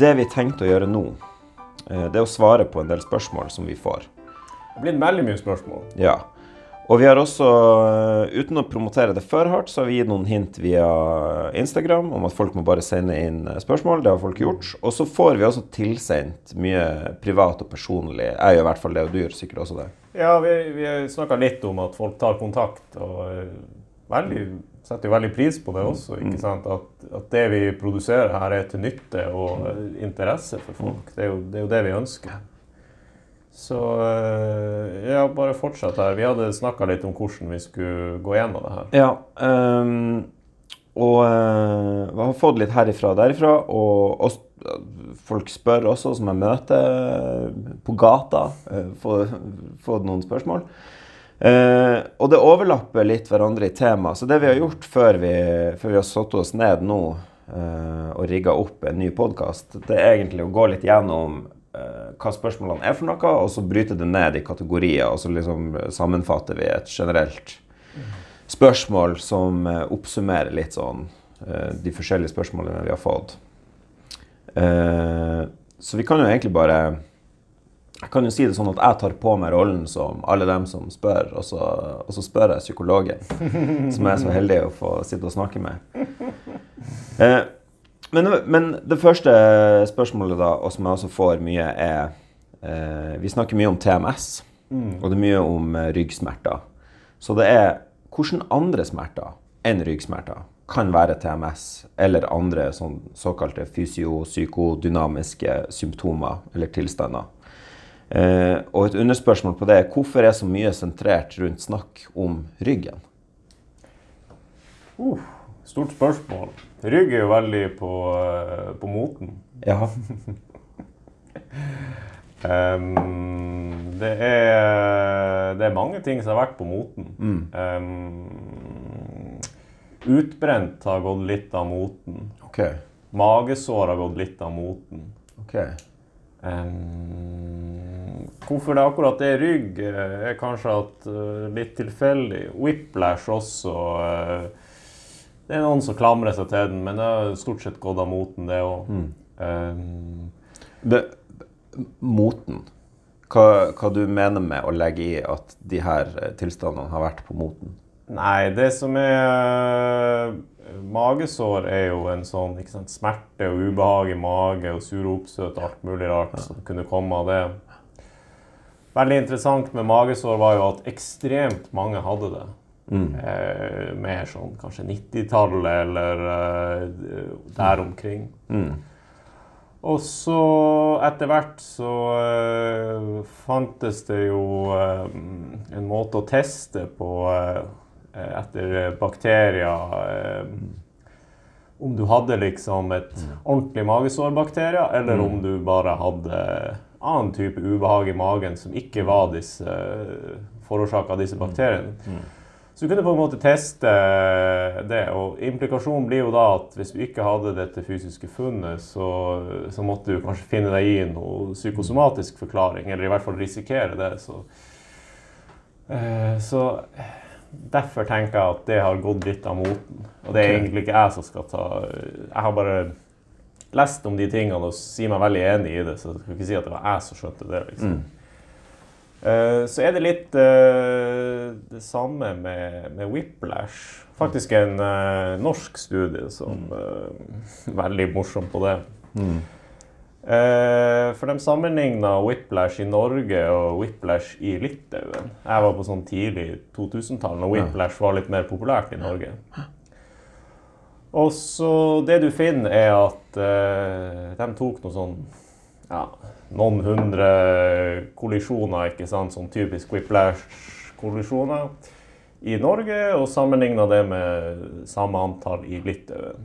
det vi tenkte å gjøre nå, eh, det er å svare på en del spørsmål som vi får. Det blir veldig mye spørsmål. Ja. Og vi har også, eh, uten å promotere det for hardt, så har vi gitt noen hint via Instagram om at folk må bare sende inn eh, spørsmål. Det har folk gjort. Og så får vi også tilsendt mye privat og personlig. Jeg gjør i hvert fall det, og du gjør sikkert også det. Ja, vi, vi snakka litt om at folk tar kontakt, og veldig, setter jo veldig pris på det også. ikke sant? At, at det vi produserer her, er til nytte og eh, interesse for folk. Det er jo det, er jo det vi ønsker. Så eh, ja, bare fortsett her. Vi hadde snakka litt om hvordan vi skulle gå gjennom det her. Ja. um, og uh, vi har fått litt herifra og derifra. Og oss, folk spør også, som jeg møter på gata, uh, fått noen spørsmål. Eh, og det overlapper litt hverandre i tema. Så det vi har gjort før vi, før vi har satt oss ned nå eh, og rigga opp en ny podkast, det er egentlig å gå litt gjennom eh, hva spørsmålene er for noe, og så bryte det ned i kategorier, og så liksom sammenfatter vi et generelt spørsmål som oppsummerer litt sånn de forskjellige spørsmålene vi har fått. Så vi kan jo egentlig bare Jeg kan jo si det sånn at jeg tar på meg rollen som alle dem som spør, og så, og så spør jeg psykologen, som jeg er så heldig å få sitte og snakke med. Eh, men, men det første spørsmålet, da, og som jeg også får mye, er eh, Vi snakker mye om TMS, og det er mye om eh, ryggsmerter. Så det er hvordan andre smerter enn ryggsmerter kan være TMS eller andre sånn, såkalte fysio-psykodynamiske symptomer eller tilstander. Eh, og et underspørsmål på det er hvorfor er så mye sentrert rundt snakk om ryggen? Uh, stort spørsmål. Rygg er jo veldig på, uh, på moten. Ja. um, det, er, det er mange ting som har vært på moten. Ehm, utbrent har gått litt av moten. Okay. Magesår har gått litt av moten. ok. Ehm, hvorfor det akkurat er rygg, eh, er kanskje at uh, litt tilfeldig. Whiplash også. Uh, det er noen som klamrer seg til den, men det har stort sett gått av moten, det òg. Det, moten. Hva, hva du mener med å legge i at de her tilstandene har vært på moten? Nei, det som er Magesår er jo en sånn sant, smerte og ubehag i mage og sure oppstøt og alt mulig rart som kunne komme av det. Veldig interessant med magesår var jo at ekstremt mange hadde det. Eh, mer sånn kanskje 90-tallet eller eh, der omkring. Og så etter hvert så eh, fantes det jo eh, en måte å teste på eh, etter bakterier eh, Om du hadde liksom et ordentlig magesårbakterie, eller om du bare hadde annen type ubehag i magen som ikke var disse forårsaka av disse bakteriene. Så du kunne på en måte teste det, og implikasjonen blir jo da at hvis du ikke hadde dette fysiske funnet, så, så måtte du kanskje finne deg i noe psykosomatisk forklaring, eller i hvert fall risikere det. Så, eh, så derfor tenker jeg at det har gått litt av moten. Og det er egentlig ikke jeg som skal ta Jeg har bare lest om de tingene og sier meg veldig enig i det, så jeg skal ikke si at det var jeg som skjønte det. liksom. Eh, Så er det litt uh, det samme med, med whiplash. Faktisk en uh, norsk studie som er veldig morsom på det. Eh, for de sammenligna whiplash i Norge og whiplash i Litauen. Jeg var på sånn tidlig 2000-tall når whiplash var litt mer populært i Norge. Og så det du finner, er at eh, de tok noe sånn ja, noen hundre kollisjoner, ikke sant, sånn typisk whiplash-kollisjoner i Norge, og sammenligna det med samme antall i Litauen.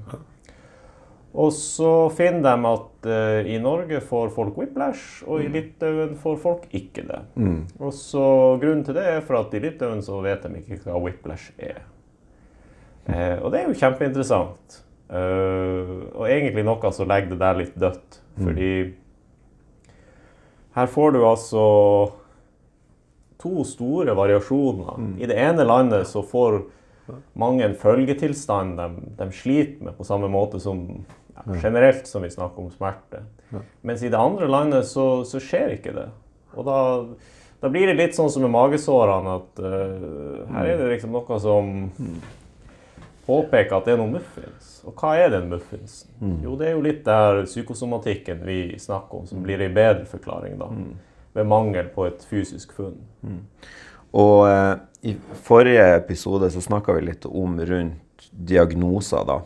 Og så finner de at uh, i Norge får folk whiplash, og i Litauen får folk ikke det. Og så Grunnen til det er for at i Litauen så vet de ikke hva whiplash er. Uh, og det er jo kjempeinteressant. Uh, og egentlig noe som legger det der litt dødt. Fordi her får du altså to store variasjoner. I det ene landet så får mange en følgetilstand de, de sliter med på samme måte som generelt som vi snakker om smerte. Mens i det andre landet så, så skjer ikke det. Og da, da blir det litt sånn som med magesårene, at uh, her er det liksom noe som påpeker at det er noen muffins. Og hva er den muffinsen? Mm. Jo, det er jo litt der psykosomatikken vi snakker om, som blir en bedre forklaring, da. Mm. Ved mangel på et fysisk funn. Og uh, i forrige episode så snakka vi litt om rundt diagnoser, da.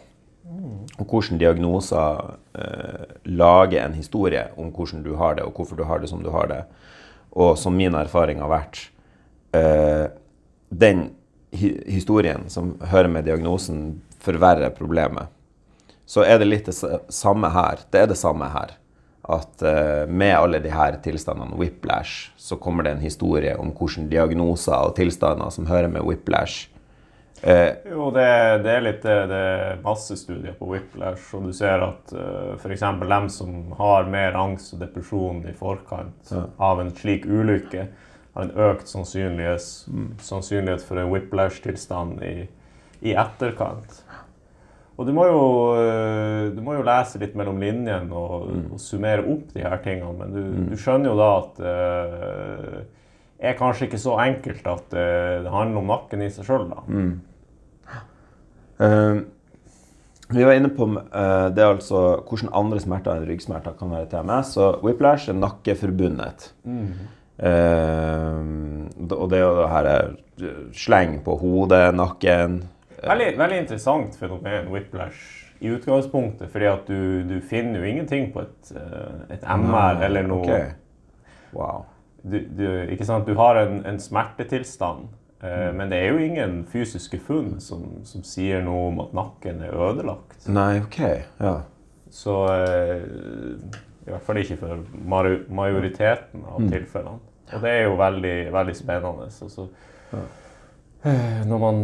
Og hvordan diagnoser eh, lager en historie om hvordan du har det, og hvorfor du har det som du har det. Og som min erfaring har vært eh, Den hi historien som hører med diagnosen, forverrer problemet. Så er det litt det samme her. Det er det samme her. At eh, med alle her tilstandene, whiplash, så kommer det en historie om hvordan diagnoser og tilstander som hører med whiplash eh, Jo, det, det er litt det. Det er masse studier på whiplash, og du ser at uh, f.eks. dem som har mer angst og depresjon i forkant av en slik ulykke, har en økt sannsynlighet, sannsynlighet for en whiplash-tilstand i, i etterkant. Og du må, jo, eh, du må jo lese litt mellom linjene og, og summere opp de her tingene, men du, du skjønner jo da at eh, det er kanskje ikke så enkelt at eh, det handler om nakken i seg sjøl, da. Eh, vi var inne på eh, det er altså hvordan andre smerter enn ryggsmerter kan være TMS. Og whiplash er nakkeforbundet. Eh, og det er jo det her sleng på hodet, nakken Veldig, veldig interessant fenomen, whiplash, i utgangspunktet. fordi at du, du finner jo ingenting på et, et MR eller noe Okay. Wow. du, du, ikke sant? du har en, en smertetilstand, eh, men det er jo ingen fysiske funn som, som sier noe om at nakken er ødelagt. Nei, OK. Ja. Så eh, I hvert fall ikke for majoriteten av tilfellene. Og det er jo veldig, veldig spennende. Så, så, eh, når man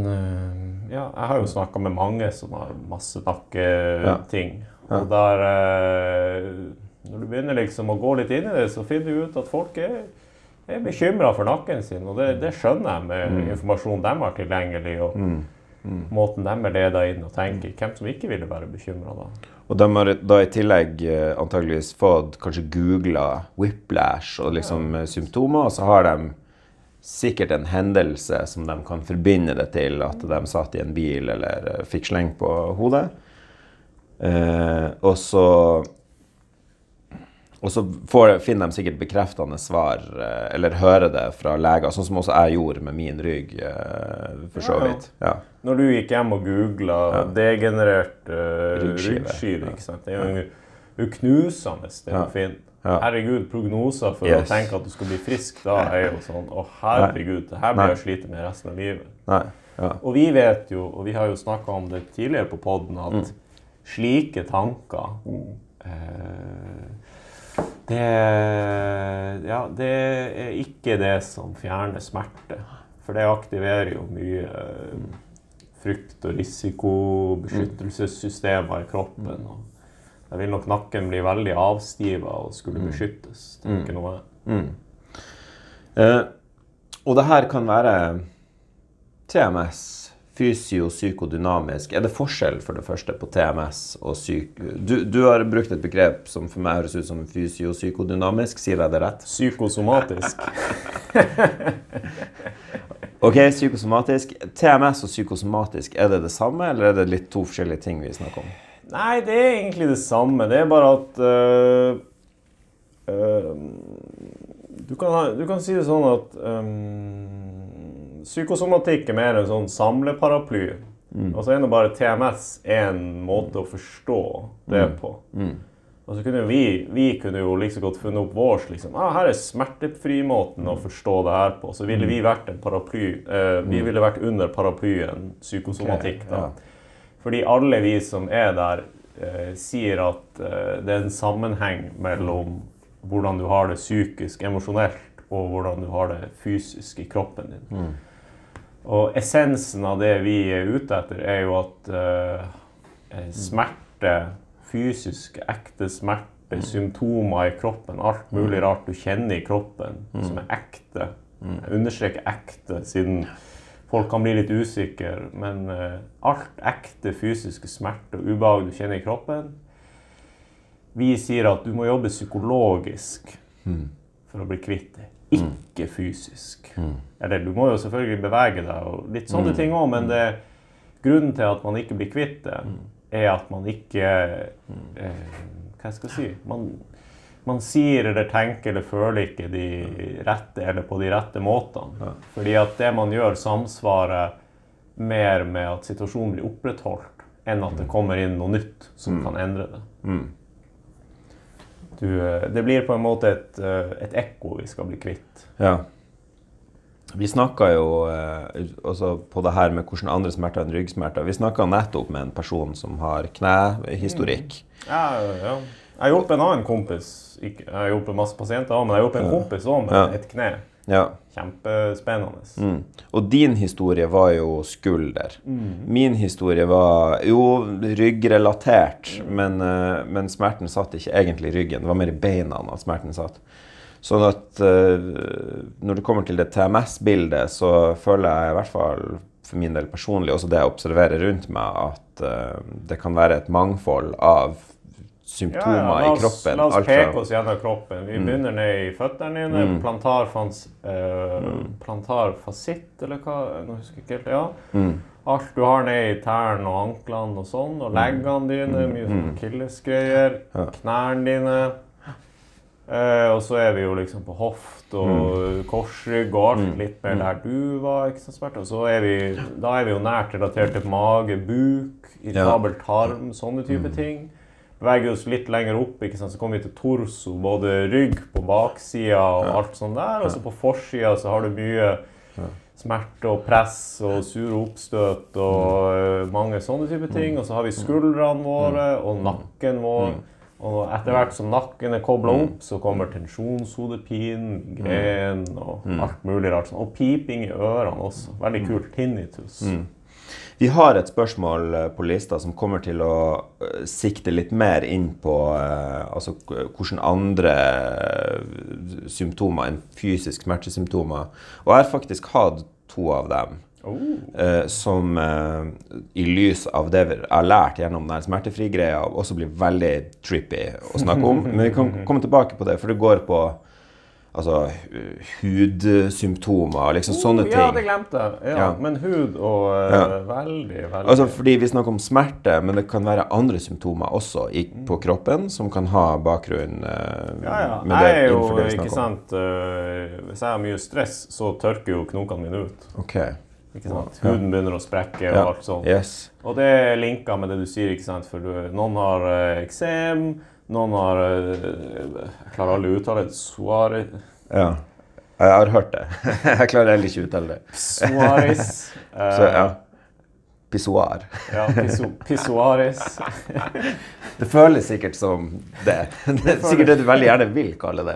Ja, jeg har jo snakka med mange som har masse nakketing. Ja. Og der Når du begynner liksom å gå litt inn i det, så finner du ut at folk er er bekymra for nakken sin, og det, det skjønner jeg med informasjonen de har tilgjengelig, og måten de er leda inn og tenker. Hvem som ikke ville være bekymra da. Og de har da i tillegg eh, antageligvis fått kanskje googla whiplash og liksom ja. symptomer, og så har de sikkert en hendelse som de kan forbinde det til at de satt i en bil eller eh, fikk sleng på hodet. Eh, og så og så får, finner de sikkert bekreftende svar, eh, eller hører det fra leger, sånn som også jeg gjorde med min rygg, eh, for så Ja, ja. vidt. Ja. Når du gikk hjem og googla degenerert uh, Ryggskive. det er jo jo knusende det Ja. å finne. Ja. Herregud, prognoser for Yes. å tenke at du skal bli frisk da, er jo sånn Å, herregud, det her blir jeg slite med resten av livet. Ja. Og vi vet jo, og vi har jo snakka om det tidligere på poden, at Mm. slike tanker eh, det, ja, det er ikke det som fjerner smerte. For det aktiverer jo mye eh, frykt- og risikobeskyttelsessystemer i kroppen. Og da vil nok nakken bli veldig avstiva og skulle beskyttes. tenker nå jeg. Eh, og det her kan være TMS, fysio-psykodynamisk. Er det forskjell for det første på TMS og psyk... Du, du har brukt et begrep som for meg høres ut som fysiopsykodynamisk. Sier jeg det rett? Psykosomatisk. Ok, psykosomatisk. TMS og psykosomatisk, er det det samme, eller er det litt to forskjellige ting vi snakker om? Nei, det er egentlig det samme. Det er bare at øh, øh, du, kan, ha- du kan si det sånn at øhm, psykosomatikk er mer en sånn samleparaply. Og så er nå bare TMS en måte å forstå det på. Og så kunne vi, vi kunne jo like godt funnet opp vår liksom, ah, her er smertefrimåten å forstå det her på. Så ville vi vært en paraply. eh, vi ville vært under paraplyen psykosomatikk. da. Ja. Fordi alle vi som er der, eh, sier at eh, det er en sammenheng mellom hvordan du har det psykisk, emosjonelt, og hvordan du har det fysisk i kroppen din. Og essensen av det vi er ute etter, er jo at eh, eh, smerte, fysisk, ekte smerte, symptomer i kroppen, alt mulig rart du kjenner i kroppen som er ekte. Jeg understreker ekte, siden folk kan bli litt usikre. Men eh, alt ekte fysiske smerte og ubehag du kjenner i kroppen, vi sier at du må jobbe psykologisk Mm. for å bli kvitt det. Ikke fysisk. Eller du må jo selvfølgelig bevege deg og litt sånne ting òg, men det, grunnen til at man ikke blir kvitt det, er at man ikke eh, Hva skal jeg si? Man, man sier eller tenker eller føler ikke de rette eller på de rette måtene. Fordi at det man gjør, samsvarer mer med at situasjonen blir opprettholdt, enn at det kommer inn noe nytt som kan endre det. Mm. Du, eh, det blir på en måte et, eh, et ekko vi skal bli kvitt. Ja. Vi snakka jo eh, også på det her med hvordan andre smerter enn ryggsmerter. Vi snakka nettopp med en person som har knehistorikk. Ja, ja. Jeg har hjulpet en annen kompis. Jeg har hjulpet masse pasienter òg, men jeg har hjulpet en kompis òg med et kne. Ja. Kjempespennende. Mm. Og din historie var jo skulder. Min historie var jo ryggrelatert, men, eh, men smerten satt ikke egentlig i ryggen. Det var mer i beina at smerten satt. Sånn at uh, når det kommer til det TMS-bildet, så føler jeg i hvert fall for min del personlig, også det jeg observerer rundt meg, at uh, det kan være et mangfold av symptomer ja, i oss, kroppen. La oss peke oss gjennom kroppen. Vi begynner ned i føttene dine. Plantar, fans, eh, plantar fasitt, eller hva? Nå husker jeg ikke helt. Ja. Mm. Alt du har ned i tærne og anklene og sånn. Og leggene dine. Mye sånn akillesgreier. Ja. Knærne dine. Eh, og så er vi jo liksom på hoft og korsrygg og alt litt mer der du var. smerte. Og så er vi, da er vi jo nært relatert til mage, buk, irritabel tarm, sånne type ting. Beveger oss litt lenger opp, så kommer vi til torso, både rygg på baksida og alt sånt der. Og så på forsida så har du mye smerte og press og sure oppstøt og øh, mange sånne type ting. Og så har vi skuldrene våre og nakken vår. Og etter hvert som nakken er kobla opp, så kommer tensjonshodepinen, gren og alt mulig rart. sånn. Og piping i ørene også. Veldig kult. Tinnitus. Vi har et spørsmål eh, på lista som kommer til å eh, sikte litt mer inn på eh, altså, hvordan andre symptomer enn fysisk smertesymptomer. Og jeg har faktisk hatt to av dem. Oh. eh, som i lys av det vi har lært gjennom den smertefri-greia, også blir veldig trippy å snakke om. Men vi kan komme tilbake på det, for det går på altså, hu- hudsymptomer, liksom sånne ting. Ja, det glemte jeg. Ja, Ja. Men hud og øh, Ja. Veldig, veldig Altså fordi vi snakker om smerte, men det kan være andre symptomer også i, på kroppen som kan ha bakgrunn uh, Ja, ja. med det Jeg er jo, det ikke sant uh, Hvis jeg har mye stress, så tørker jo knokene mine ut. Ok, Ikke sant? Huden begynner å sprekke og alt sånt. yes. Og det er linka med det du sier, ikke sant? For du, noen har eksem, noen har Jeg klarer aldri å uttale det. Suari... Ja. Jeg har hørt det. Jeg klarer heller ikke å uttale det. Suaris. Så ja. Pissoar. ja, pissoaris. Det føles sikkert som det. Det er sikkert det du veldig gjerne vil kalle det.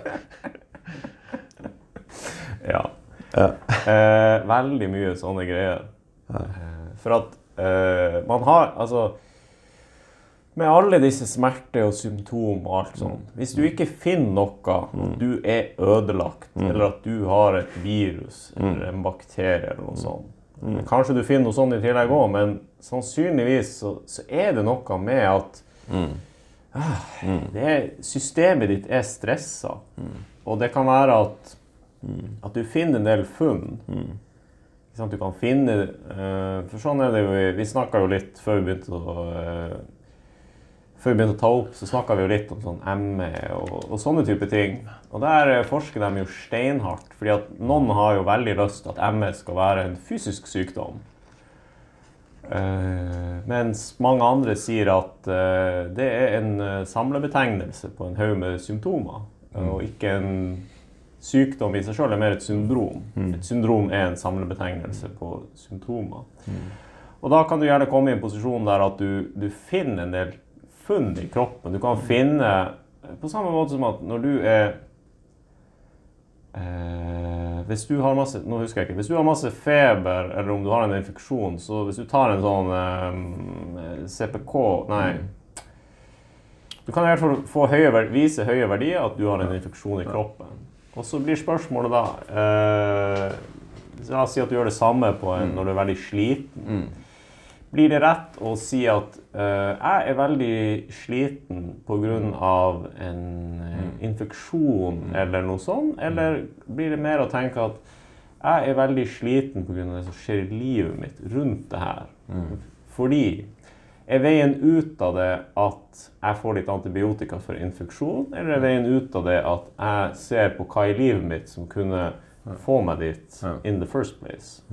Ja. Ja. Eh, veldig mye sånne greier. Eh, for at eh, man har Altså Med alle disse smerter og symptomer og alt sånt. Hvis du ikke finner noe, at du er ødelagt, eller at du har et virus eller en bakterie eller noe sånt. Kanskje du finner noe sånt i tillegg òg, men sannsynligvis så, så er det noe med at ah, det er, Systemet ditt er stressa. Og det kan være at at du finner en del funn. Du kan finne eh, For sånn er det jo Vi snakka jo litt før vi begynte å eh, Før vi begynte å ta opp, så snakka vi jo litt om sånn ME og, og sånne type ting. Og der eh, forsker de jo steinhardt, fordi at noen har jo veldig lyst til at ME skal være en fysisk sykdom. Uh, mens mange andre sier at uh, det er en samlebetegnelse på en haug med symptomer, og ikke en sykdom i seg sjøl er mer et syndrom. Et syndrom er en samlebetegnelse på symptomer. Og da kan du gjerne komme i en posisjon der at du, du finner en del funn i kroppen. Du kan finne På samme måte som at når du er eh, Hvis du har masse Nå husker jeg ikke. Hvis du har masse feber, eller om du har en infeksjon, så hvis du tar en sånn eh, CPK Nei. Du kan i hvert fall få høye, vise høye verdier at du har en infeksjon i kroppen. Og så blir spørsmålet da eh, La oss si at du gjør det samme på en, når du er veldig sliten. Blir det rett å si at uh, jeg er veldig sliten pga. en eh, infeksjon eller noe sånt? Eller blir det mer å tenke at jeg er veldig sliten pga. det som skjer i livet mitt rundt det her? Fordi er veien ut av det at jeg får litt antibiotika for infeksjon, eller er veien ut av det at jeg ser på hva i livet mitt som kunne få meg dit in the first place?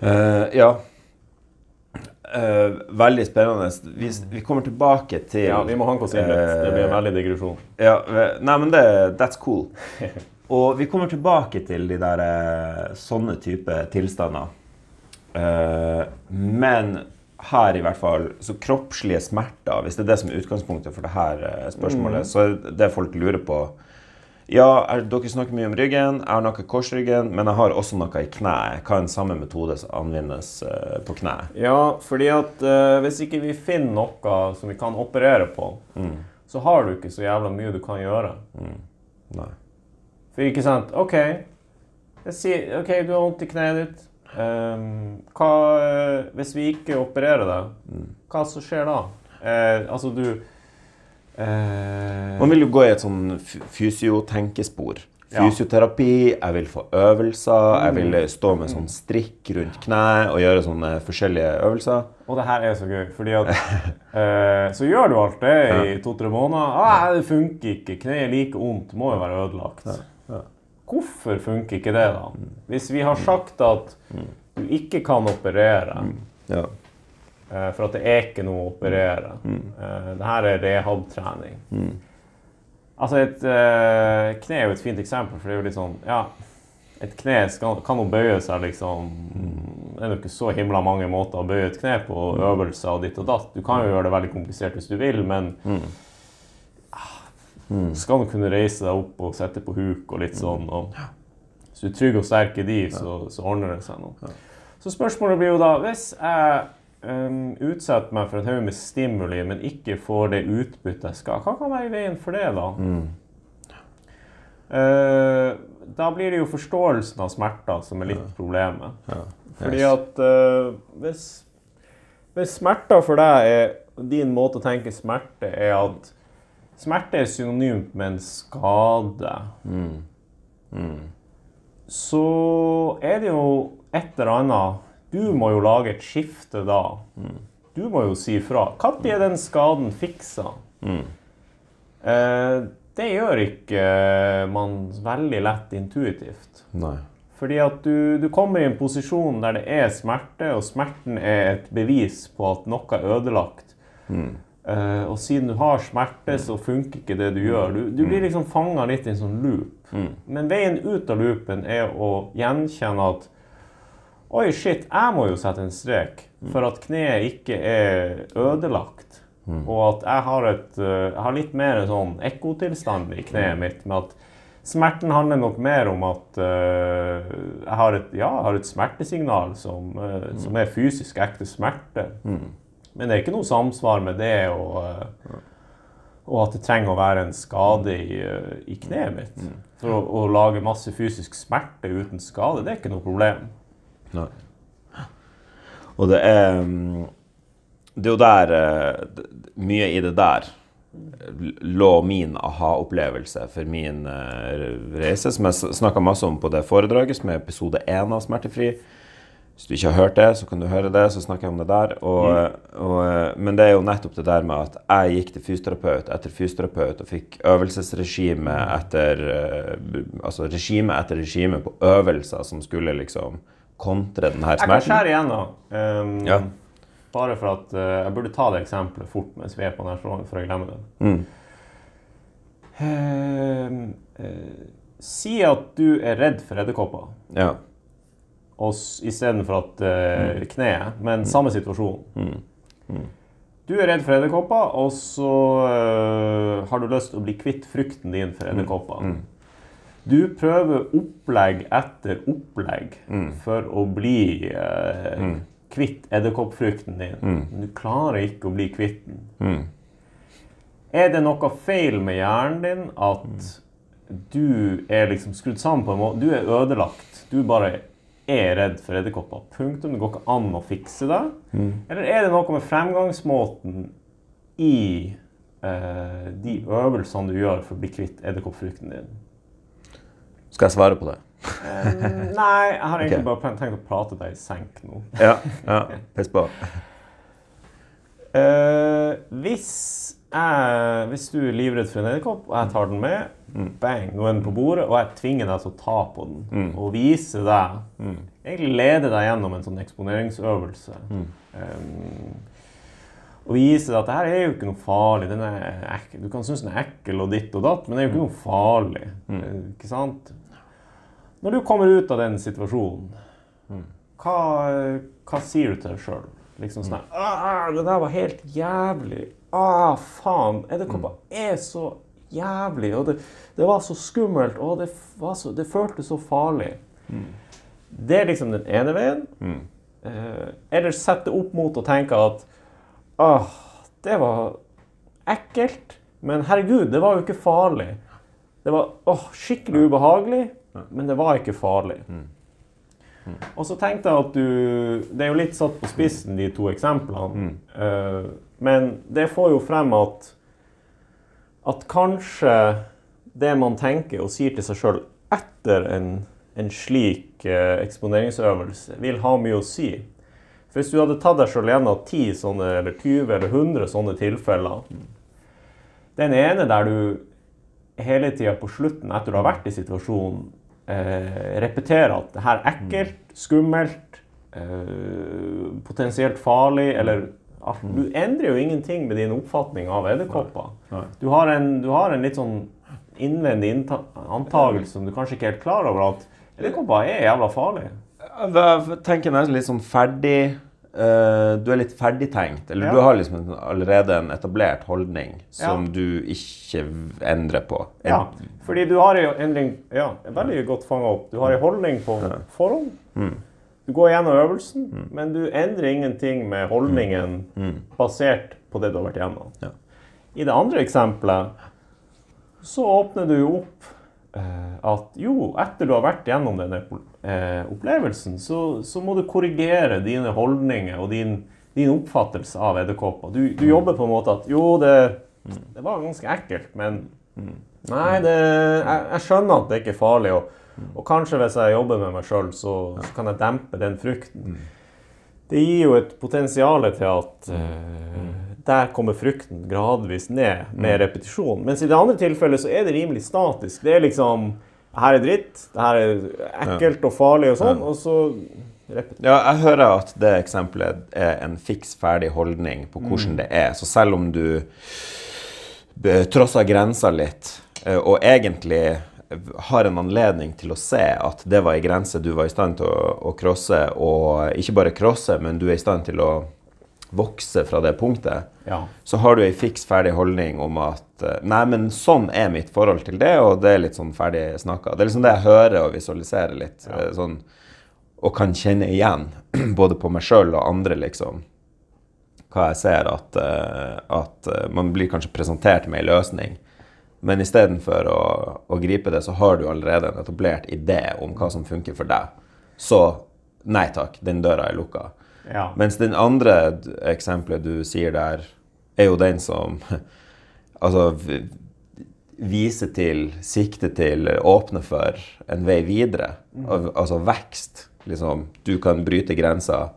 Eh, ja. Uh, veldig spennende. Vi, vi kommer tilbake til Ja, vi må hanke oss inn litt. Det blir en veldig digresjon. Ja, nei, men det, that's cool. Og vi kommer tilbake til de der eh, sånne type tilstander. Eh, men her i hvert fall, så kroppslige smerter, hvis det er det som er utgangspunktet for det her spørsmålet, spørsmålet, så er det folk lurer på Ja, er, dere snakker mye om ryggen, jeg har noe i korsryggen, men jeg har også noe i kneet. Kan samme metode anvendes uh, på kneet? Ja, fordi at uh, hvis ikke vi finner noe som vi kan operere på, så har du ikke så jævla mye du kan gjøre. Nei. For ikke sant, OK, jeg sier, ok, du har vondt i kneet ditt. Um, hva, eh, hvis vi ikke opererer deg, hva så skjer da? Uh, altså, du Man vil jo gå i et sånn fysiotenkespor. Fysioterapi, jeg vil få øvelser, jeg vil eh, stå med sånn strikk rundt kneet og gjøre sånne forskjellige øvelser. Og det her er så gøy, fordi at eh, Så gjør du alt det i to-tre måneder. Ah, det funker ikke. Kneet er like vondt. Må jo være ødelagt. Hvorfor funker ikke det, da? Hvis vi har sagt at du ikke kan operere eh, for at det er ikke noe å operere Mm. Det her er rehab-trening. Altså, et uh, kne er jo et fint eksempel, for det er jo litt sånn Ja, et kne skal, kan jo bøye seg liksom Det er jo ikke så himla mange måter å bøye et kne på, øvelser og ditt og datt. Du kan jo gjøre det veldig komplisert hvis du vil, men ah, skal du kunne reise deg opp og sette på huk og litt sånn. Og, hvis du er trygg og sterk i de, så, så ordner det seg noe. Så spørsmålet blir jo da Hvis jeg um, utsetter meg for en haug med stimuli, men ikke får det utbyttet jeg skal, hva kan være i veien for det, da? Eh, da blir det jo forståelsen av smerter som er litt problemet. Ja. Fordi at uh, hvis, hvis smerter for deg er Din måte å tenke smerte er at smerte er synonymt med en skade, så er det jo et eller annet Du må jo lage et skifte da. Du må jo si fra. Når er den skaden fiksa? Eh, det gjør ikke man veldig lett intuitivt. Nei. Fordi at du, du kommer i en posisjon der det er smerte, og smerten er et bevis på at noe er ødelagt. Eh, og siden du har smerte, så funker ikke det du gjør. Du, du blir liksom fanga litt i en sånn loop. Men veien ut av loopen er å gjenkjenne at Oi, shit, jeg må jo sette en strek for at kneet ikke er ødelagt. Og at jeg har, et, eh, jeg har litt mer en sånn ekkotilstand i kneet mitt. med at Smerten handler nok mer om at uh, jeg, har et, ja, jeg har et smertesignal som, eh, som er fysisk ekte smerte. Men det er ikke noe samsvar med det og, uh, og at det trenger å være en skade i, i kneet mitt. For å, å lage masse fysisk smerte uten skade, det er ikke noe problem. Nei. Og det er mm, Det er jo der eh, Mye i det der lå min aha-opplevelse for min eh, reise, som jeg snakka masse om på det foredraget, som er episode én av Smertefri. Hvis du ikke har hørt det, så kan du høre det. Så snakker jeg om det der. Og, og, eh, men det er jo nettopp det der med at jeg gikk til fysioterapeut etter fysioterapeut og fikk øvelsesregime etter eh, Altså regime etter regime på øvelser som skulle liksom kontre denne her Jeg kan smerten. skjære igjennom. Um, Ja. Bare for at uh, Jeg burde ta det eksempelet fort mens vi er på denne tråden, for å glemme det. Mm. Uh, uh, si at du er redd for edderkopper Ja. istedenfor at uh, kneet, men samme situasjon. Du er redd for edderkopper, og så har du lyst til å bli kvitt frykten din for edderkopper. Du prøver opplegg etter opplegg for å bli eh, kvitt edderkoppfrykten din. Men du klarer ikke å bli kvitt den. Mm. Er det noe feil med hjernen din at du er liksom skrudd sammen på en måte Du er ødelagt. Du bare er redd for edderkopper. Punktum. Det går ikke an å fikse det. Mm. Eller er det noe med fremgangsmåten i eh, de øvelsene du gjør for å bli kvitt edderkoppfrukten din? Skal jeg svare på det? um, nei, jeg har egentlig okay. bare tenkt å prate deg i senk nå. Ja. ja. Piss på. Uh, hvis, jeg, hvis du er livredd for en edderkopp, og jeg tar den med, bang, nå er den på bordet, og jeg tvinger deg til å ta på den og vise deg Egentlig lede deg gjennom en sånn eksponeringsøvelse. Um, og vise at det her er jo ikke noe farlig. Er. Du kan synes den er ekkel og ditt og datt, men det er jo ikke noe farlig. Mm. Ikke sant? Når du kommer ut av den situasjonen, hva, hva sier du til deg sjøl? Liksom sånn her, «Ah, Det der var helt jævlig. Ah, faen. Edderkopper er så jævlig. Og det, det var så skummelt. Og det, var så, det føltes så farlig. Det er liksom den ene veien. Eh, eller sette opp mot å tenke at ah, det var ekkelt, men herregud, det var jo ikke farlig. Det var åh, skikkelig ubehagelig, men det var ikke farlig. Og så tenkte jeg at du Det er jo litt satt på spissen, de to eksemplene. Eh, men det får jo frem at at kanskje det man tenker og sier til seg sjøl etter en, en slik eh, eksponeringsøvelse, vil ha mye å si. For hvis du hadde tatt deg sjøl gjennom 10 sånne, eller 20 eller 100 sånne tilfeller Den ene der du hele tida på slutten, etter du har vært i situasjonen, eh, repeterer at det her er ekkelt, skummelt, eh, potensielt farlig, eller at Du endrer jo ingenting med din oppfatning av edderkopper. Du, har en- du har en litt sånn innvendig antagelse som du kanskje ikke er helt klar over, at edderkopper er jævla farlige. Jeg tenker nesten litt sånn ferdig eh, Du er litt ferdigtenkt. Eller Ja. du har liksom allerede en etablert holdning som Ja. du ikke endrer på. En- Ja, fordi du har jo endring Ja, veldig godt fanga opp. Du har en holdning på forhånd. Du går gjennom øvelsen, men du endrer ingenting med holdningen basert på det du har vært gjennom. Ja. I det andre eksempelet så åpner du opp at jo, etter du har vært gjennom denne eh, opplevelsen, så, så må du korrigere dine holdninger og din, din oppfattelse av edderkopper. Du, du jobber på en måte at jo, det, det var ganske ekkelt, men nei, det, jeg, jeg skjønner at det ikke er farlig. Og, og kanskje hvis jeg jobber med meg sjøl, så, så kan jeg dempe den frykten. Det gir jo et potensial til at eh, der kommer frukten gradvis ned med repetisjon. Mens i det andre tilfellet så er det rimelig statisk. Det er liksom her er dritt, det her er ekkelt og farlig og sånn, og så repetisjon. Ja, jeg hører at det eksempelet er en fiks ferdig holdning på hvordan det er. Så selv om du trosser grensa litt, eh, og egentlig har en anledning til å se at det var ei grense du var i stand til å, å crosse, og ikke bare crosse, men du er i stand til å vokse fra det punktet, Ja. så har du ei fiks ferdig holdning om at eh, Nei, men sånn er mitt forhold til det, og det er litt sånn ferdig snakka. Det er liksom det jeg hører og visualiserer litt. ja. sånn, og kan kjenne igjen, både på meg sjøl og andre, liksom. Hva jeg ser at, eh, at eh, man blir kanskje presentert med ei løsning. Men istedenfor å, å gripe det, så har du allerede en etablert idé om hva som funker for deg. Så nei takk, den døra er lukka. Ja. Mens den andre eksempelet du sier der, er jo den som altså viser til, sikter til, åpner for en vei videre. Al altså vekst. Liksom, du kan bryte grenser.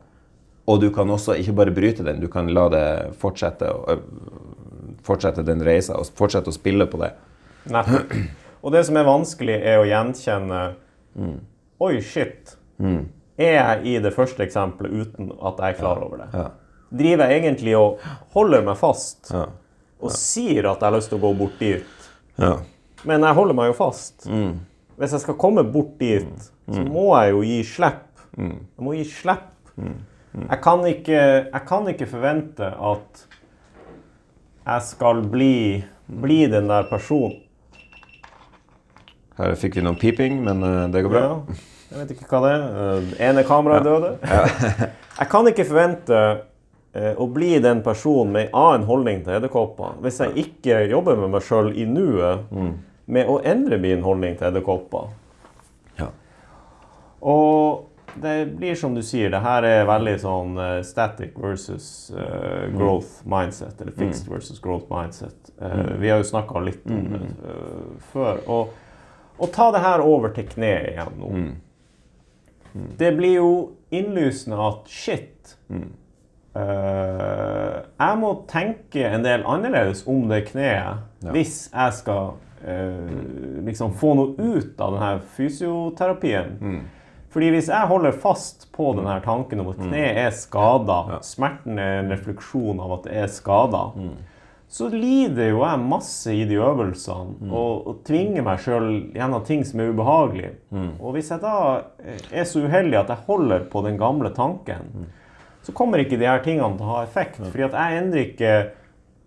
Og du kan også ikke bare bryte den, du kan la det fortsette, fortsette den reisa og fortsette å spille på det. Nettopp. Og det som er vanskelig, er å gjenkjenne Oi, shit. Er jeg i det første eksempelet uten at jeg er klar over det? Ja. Driver jeg egentlig og holder meg fast Ja. og sier at jeg har lyst til å gå bort dit, Ja. men jeg holder meg jo fast? Hvis jeg skal komme bort dit, så må jeg jo gi slipp. Jeg må gi slipp. Jeg, kan ikke, jeg kan ikke forvente at jeg skal bli, bli den der personen. Her fikk vi noe piping, men det går bra. Ja, jeg vet ikke hva det er. Eh, ene kameraet døde. Jeg kan ikke forvente eh, å bli den personen med en annen holdning til edderkopper hvis jeg ikke jobber med meg sjøl i nuet med å endre min holdning til edderkopper. Ja. Og det blir som du sier, det her er veldig sånn eh, static versus uh, growth mindset. Eller fixed versus growth mindset. Eh, Vi har jo snakka litt om det før. Og, og ta det her over til kneet igjen nå. Det blir jo innlysende at shit eh, Jeg må tenke en del annerledes om det kneet hvis jeg skal uh, liksom få noe ut av denne fysioterapien. Fordi hvis jeg holder fast på denne tanken om at kneet er skada, smerten er en refleksjon av at det er skada, så lider jo jeg masse i de øvelsene og, og tvinger meg sjøl gjennom ting som er ubehagelig. Og hvis jeg da er så uheldig at jeg holder på den gamle tanken, så kommer ikke de her tingene til å ha effekt. Fordi at jeg endrer ikke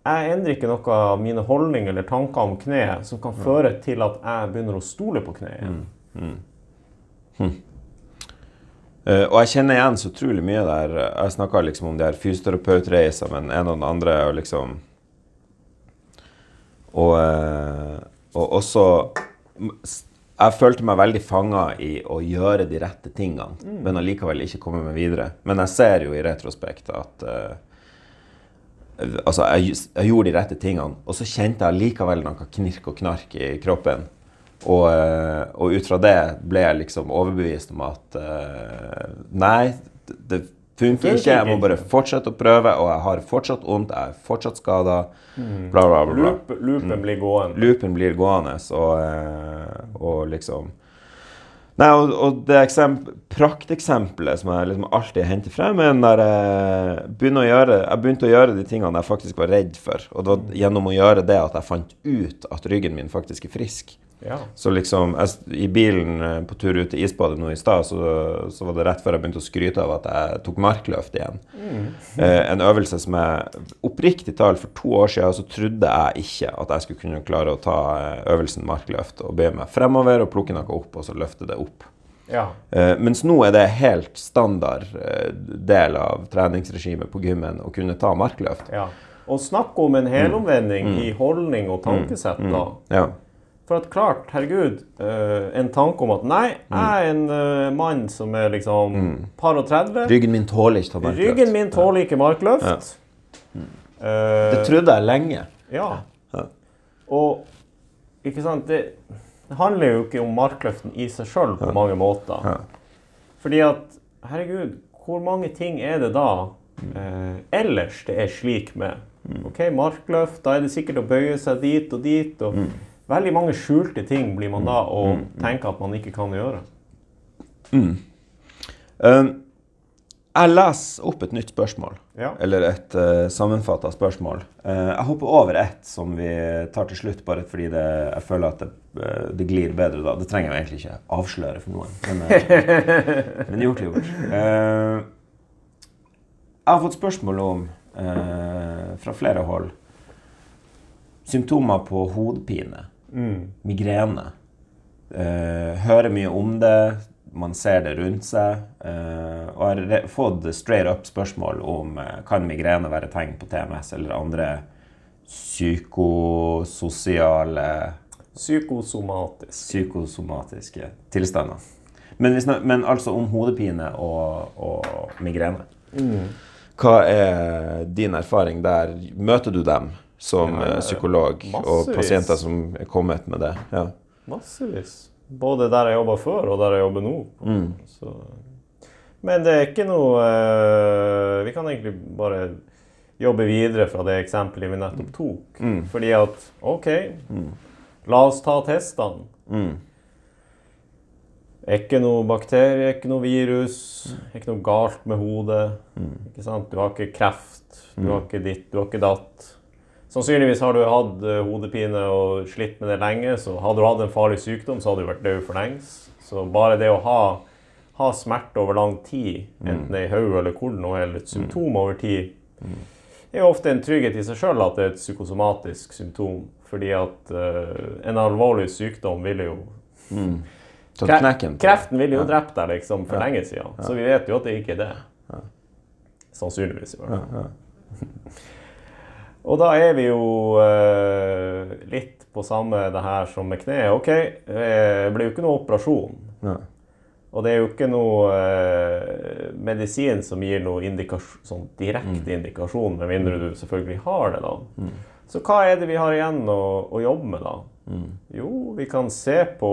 jeg endrer ikke noe av mine holdninger eller tanker om kneet som kan føre til at jeg begynner å stole på kneet igjen. Eh, og jeg kjenner igjen så utrolig mye der. Jeg snakka liksom om de her fysioterapeutreiser men en og den andre. er jo liksom Og, eh, og også Jeg følte meg veldig fanga i å gjøre de rette tingene, men allikevel ikke komme meg videre. Men jeg ser jo i retrospekt at eh, Altså, jeg, jeg gjorde de rette tingene, og så kjente jeg likevel noe knirk og knark i kroppen. Og, eh, og ut fra det ble jeg liksom overbevist om at uh, nei, det funker ikke. Jeg må bare fortsette å prøve, og jeg har fortsatt vondt, jeg er fortsatt skada. Bla, bla, bla. bla. Loop, loopen blir gående. Loopen blir gående, og, eh, og liksom Nei, og, og det prakteksempelet som jeg liksom alltid henter frem, er den der eh, å gjøre, Jeg begynte å gjøre de tingene jeg faktisk var redd for. Og det var gjennom å gjøre det at jeg fant ut at ryggen min faktisk er frisk. Ja. Så liksom, jeg, I bilen eh, på tur ut til isbadet nå i stad, så, så var det rett før jeg begynte å skryte av at jeg tok markløft igjen. Eh, en øvelse som jeg oppriktig talt for to år siden så trodde jeg ikke at jeg skulle kunne klare å ta eh, øvelsen markløft og bøye meg fremover og plukke noe opp og så løfte det opp. ja. Eh, mens nå er det helt standard eh, del av treningsregimet på gymmen å kunne ta markløft. ja. Og snakk om en helomvending i holdning og tankesett, da. Ja. For at klart, herregud, eh, en tanke om at nei, jeg er en eh, mann som er liksom par og 30. Ryggen min tåler ikke markløft. Ryggen min tåler ikke markløft. Eh, Det trodde jeg lenge. Ja. Ja. Og ikke sant, det, det handler jo ikke om markløften i seg sjøl på mange måter. Ja. Fordi at, herregud, hvor mange ting er det da uh, ellers det er slik med? Ok, markløft, da er det sikkert å bøye seg dit og dit. og Veldig mange skjulte ting blir man da å tenke at man ikke kan gjøre. Um, jeg leser opp et nytt spørsmål. Ja. Eller et uh, sammenfatta spørsmål. Uh, jeg hopper over ett som vi tar til slutt, bare fordi det, jeg føler at det, uh, det glir bedre da. Det trenger jeg egentlig ikke avsløre for noen. Men, uh, men gjort er gjort. Eh, jeg har fått spørsmål om, eh, fra flere hold, symptomer på hodepine. Migrene. Eh, hører mye om det, man ser det rundt seg. eh, og har fått straight up spørsmål om eh, kan migrene være tegn på TMS eller andre psykososiale, Psykosomatiske. psykosomatiske tilstander. Men, vi men altså om hodepine og, og migrene. Hva er din erfaring der? Møter du dem som Ja, psykolog, psykolog og pasienter som er kommet med det? Ja. Massevis. Både der jeg jobba før, og der jeg jobber nå. Mm. Så. Men det er ikke noe eh, Vi kan egentlig bare jobbe videre fra det eksempelet vi nettopp tok. Mm. Fordi at OK, la oss ta testene. Mm. Ikke noe bakterie, ikke noe virus, ikke noe galt med hodet. Mm. Ikke sant? Du har ikke kreft, du har ikke ditt, du har ikke datt. Sannsynligvis har du hatt eh, hodepine og slitt med det lenge, så hadde du hatt en farlig sykdom, så hadde du vært død for lengst. Så bare det å ha, ha smerte over lang tid, enten det er i hodet eller hvor det nå er, eller et symptom over tid, er jo ofte en trygghet i seg sjøl at det er et psykosomatisk symptom. Fordi at uh, en alvorlig sykdom ville jo Tatt knekken. Kreften ville jo drept deg liksom for lenge siden, så vi vet jo at det ikke er det. Sannsynligvis, i hvert fall. Og da er vi jo eh, litt på samme det her som med kneet. OK, det blir jo ikke noe operasjon. Nei. Og det er jo ikke noe eh, medisin som gir noe indikasjon, sånn direkte indikasjon, med mindre du selvfølgelig har det. da. Så hva er det vi har igjen å, å jobbe med, da? Jo, vi kan se på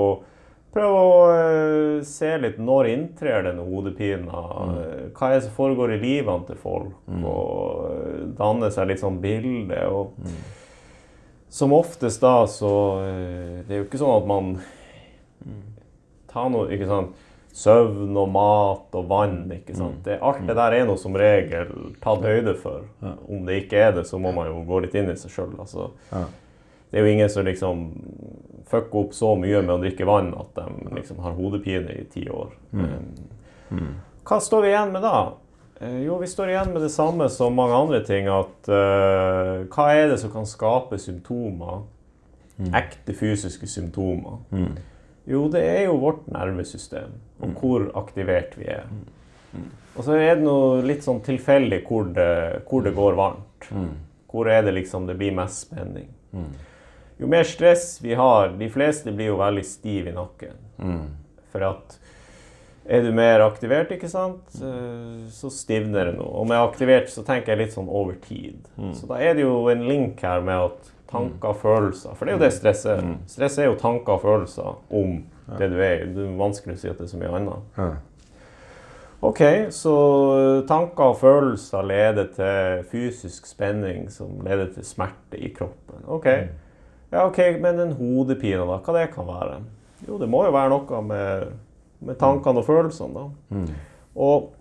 Prøve å uh, se litt når inntrer denne hodepina. Mm. Hva er det som foregår i livene til folk? Og eh, danne seg litt sånn bilde. Og som oftest da så uh, Det er jo ikke sånn at man tar noe ikke sant, Søvn og mat og vann. ikke sant? Det, alt det der er noe som regel tatt høyde for. Om det ikke er det, så må man jo gå litt inn i seg sjøl. Altså. Ja. Det er jo ingen som liksom fucker opp så mye med å drikke vann at de liksom har hodepine i ti år. Mm. Hva står vi igjen med da? Eh, jo, vi står igjen med det samme som mange andre ting. At uh, hva er det som kan skape symptomer? Ekte fysiske symptomer. Jo, det er jo vårt nervesystem, og hvor aktivert vi er. Og så er det noe litt sånn tilfeldig hvor det, hvor det går varmt. Hvor er det liksom det blir mest spenning. Jo mer stress vi har De fleste blir jo veldig stive i nakken. For at er du mer aktivert, ikke sant, eh, så stivner det noe. Og med aktivert så tenker jeg litt sånn over tid. Så da er det jo en link her med at tanker og følelser For det er jo det stress er. Stress er jo tanker og følelser om det du er. Det er vanskelig å si at det er så mye annet. Ja. Ok, så tanker og følelser leder til fysisk spenning som leder til smerte i kroppen. Ok, ja, ok, men en hodepine, da, hva det kan være? Jo, det må jo være noe med, med tankene og følelsene, da. Og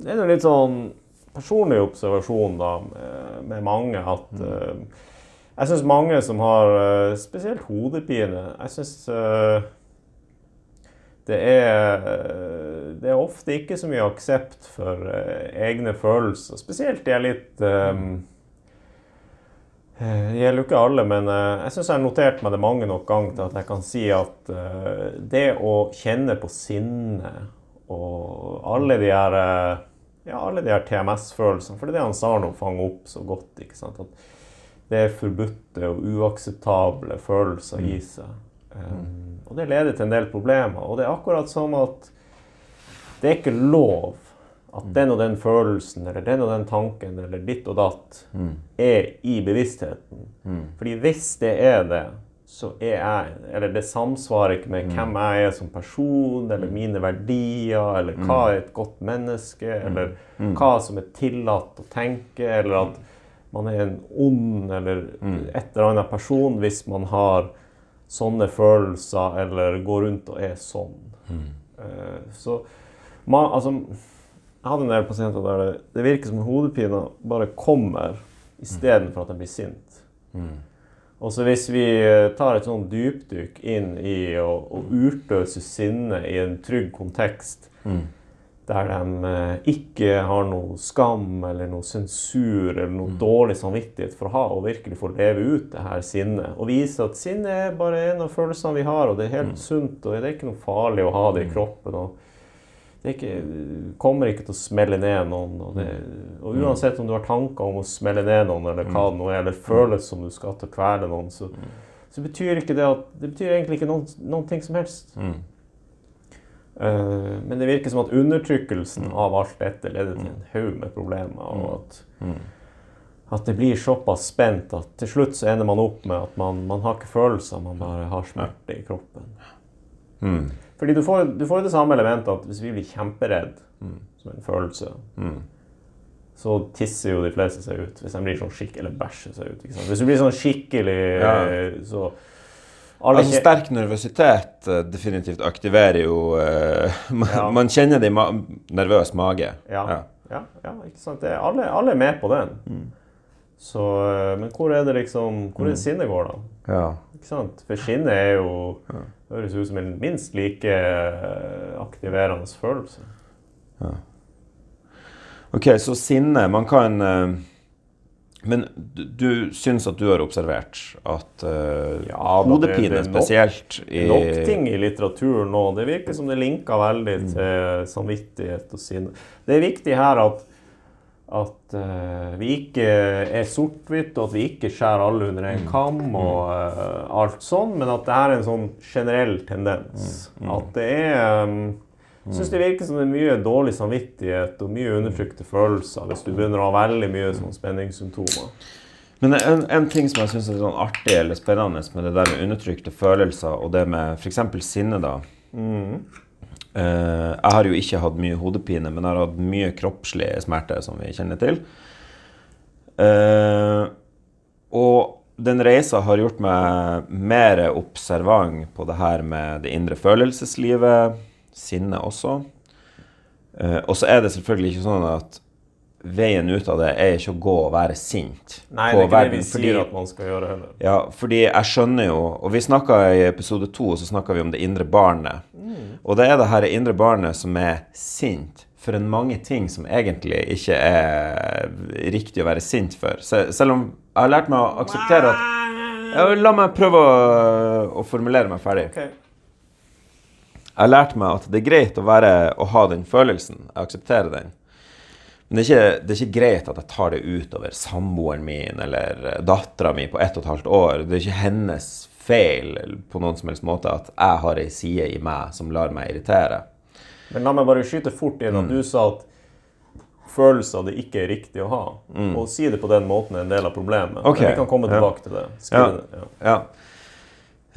det er jo litt sånn personlig observasjon da, med, mange at eh, Jeg syns mange som har uh, spesielt hodepine Jeg syns det er, det er ofte ikke så mye aksept for eh, egne følelser. Spesielt de er litt um, eh, Det gjelder jo ikke alle, men eh, jeg syns jeg har notert meg det mange nok ganger til at jeg kan si at eh, det å kjenne på sinne og alle de her eh, ja, alle de her TMS-følelsene, for det er det han Sarno fanger opp så godt. ikke sant? At det er forbudte og uakseptable følelser i seg. Um, og det leder til en del problemer. Og det er akkurat som at det er ikke lov at den og den følelsen eller den og den tanken eller ditt og datt er i bevisstheten. Fordi hvis det er det, så er jeg Eller det samsvarer ikke med hvem jeg er som person, eller mine verdier, eller hva er et godt menneske, eller hva som er tillatt å tenke, eller at man er en ond eller et eller annet person hvis man har sånne følelser eller går rundt og er sånn. Eh, så man, altså, jeg hadde en del pasienter der det, det virker som hodepina bare kommer istedenfor at de blir sint. Og så hvis vi eh, tar et sånn dypdykk inn i å, å utløse sinne i en trygg kontekst, der de eh, ikke har noe skam eller noe sensur eller noe dårlig samvittighet for å ha, og virkelig få leve ut det her sinnet. Og vise at sinne er bare en av følelsene vi har, og det er helt sunt, og det er ikke noe farlig å ha det i kroppen. og det ikke, kommer ikke til å smelle ned noen. Og, det, og uansett om du har tanker om å smelle ned noen, eller hva det nå er, eller føles som du skal til å kvele noen, så, så betyr ikke det at Det betyr egentlig ikke noen, noen ting som helst. Eh, men det virker som at undertrykkelsen av alt dette leder til en haug med problemer. Og at, at det blir såpass spent at til slutt så ender man opp med at man, man har ikke følelser, man bare har smerte i kroppen. Fordi du får, du får det samme elementet at hvis vi blir kjemperedd som en følelse, så tisser jo de fleste seg ut. Hvis de blir sånn skikkelig eller bæsjer seg ut. Ikke sant? Hvis du blir sånn skikkelig Ja. så Altså, sterk nervøsitet eh, definitivt aktiverer jo uh, man, Ja. man kjenner det i ma nervøs mage. Ja, ja. ja, ikke sant? Det er, alle, alle er med på den. Så, øh, men hvor er det liksom Hvor er det sinnet går, da? Ja. Ikke sant? For sinnet er jo høres ut som en minst like øh, aktiverende følelse. Ok, så sinne Man kan eh, Men du, syns at du har observert at uh, Ja, det- hodepine spesielt i Nok ting i litteraturen nå. Det virker som det linker veldig til samvittighet og sinne. Det er viktig her at, at uh, vi ikke er sort-hvitt, og at vi ikke skjærer alle under en kam og uh, alt sånn, men at det er en sånn generell tendens. At det er um, Jeg syns det virker som det er mye dårlig samvittighet og mye undertrykte følelser hvis du begynner å ha veldig mye sånn spenningssymptomer. Men en, en ting som jeg syns er sånn artig eller spennende med det der med undertrykte følelser, og det med f.eks. sinne, da Eh, Jeg har jo ikke hatt mye hodepine, men jeg har hatt mye kroppslige smerte, som vi kjenner til. Uh, og den reisa har gjort meg mer observant på det her med det indre følelseslivet, sinnet også. Uh, og så er det selvfølgelig ikke sånn at veien ut av det er ikke å gå og være sint Nei, på det er ikke det verden, vi fordi- sier at man skal gjøre heller. ja, fordi jeg skjønner jo Og vi snakka i episode to så snakket vi om det indre barnet. Og det er det her indre barnet som er sint for en mange ting som egentlig ikke er riktig å være sint for. Se- Selv om jeg har lært meg å akseptere at ja, La meg prøve å, å formulere meg ferdig. Okay. Jeg har lært meg at det er greit å, være, å ha den følelsen. Jeg aksepterer den. Men det er, ikke, det er ikke greit at jeg tar det utover samboeren min eller dattera mi på ett og et halvt år. Det er ikke hennes feil på noen som helst måte at jeg har ei side i meg som lar meg irritere. Men la meg bare skyte fort inn at du sa at følelser det ikke er riktig å ha. Og si det på den måten er en del av problemet. Okay. Men vi kan komme ja. tilbake til det. Skriv Ja. det. Ja. Ja.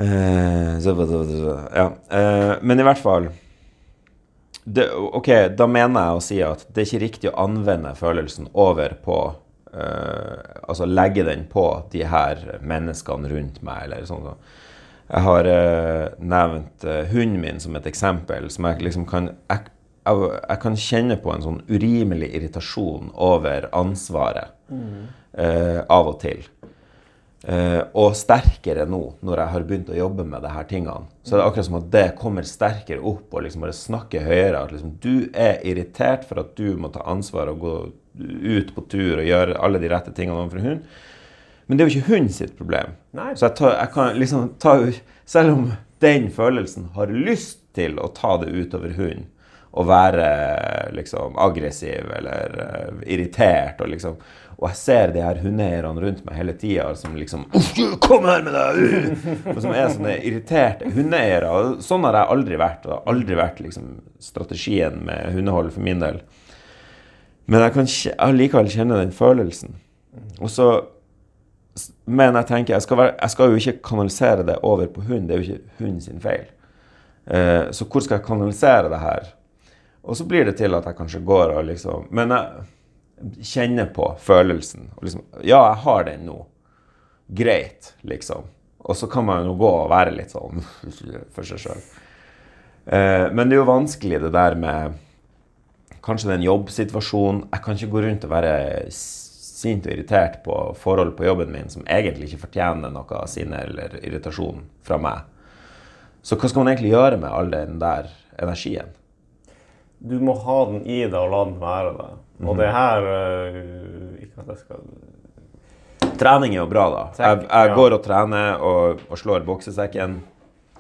Eh, ja. Eh, men i hvert fall det, Ok, da mener jeg å si at det er ikke riktig å anvende følelsen over på uh, Altså legge den på de her menneskene rundt meg, eller sånn. sånn. Jeg har uh, nevnt uh, hunden min som et eksempel, som jeg liksom kan jeg, jeg, jeg kan kjenne på en sånn urimelig irritasjon over ansvaret eh, av og til. Eh, og sterkere nå, når jeg har begynt å jobbe med disse tingene. Så det er akkurat som at det kommer sterkere opp og liksom bare snakker høyere. At liksom, du er irritert for at du må ta ansvar og gå ut på tur og gjøre alle de rette tingene overfor hund. Men det er jo ikke hund sitt problem. Nei. Så jeg, tar, jeg kan liksom ta Selv om den følelsen har lyst til å ta det utover hund og være liksom aggressiv eller uh, irritert og liksom Og jeg ser de her hundeeierne rundt meg hele tida som liksom «Uff, Kom her med deg! Og som er sånne irriterte hundeeiere. Og sånn har jeg aldri vært. Og det har aldri vært liksom strategien med hundehold for min del. Men jeg kan allikevel kjenne den følelsen. Og så men jeg tenker, jeg skal, være, jeg skal jo ikke kanalisere det over på hund. Det er jo ikke hund sin feil. Eh, så hvor skal jeg kanalisere det her? Og så blir det til at jeg kanskje går og liksom Men jeg kjenner på følelsen. Og liksom, ja, jeg har den nå. Greit, liksom. Og så kan man jo gå og være litt sånn for seg sjøl. Eh, men det er jo vanskelig det der med Kanskje det er en jobbsituasjon. Jeg kan ikke gå rundt og være sint og irritert på forhold på jobben min som egentlig ikke fortjener noe sinne eller irritasjon fra meg. Så hva skal man egentlig gjøre med all den der energien? Du må ha den i deg og la den være der. Mhm. Og det her øh, Ikke at jeg skal Trening er jo bra, da. Jeg, jeg ja. går og trener og, og slår boksesekken.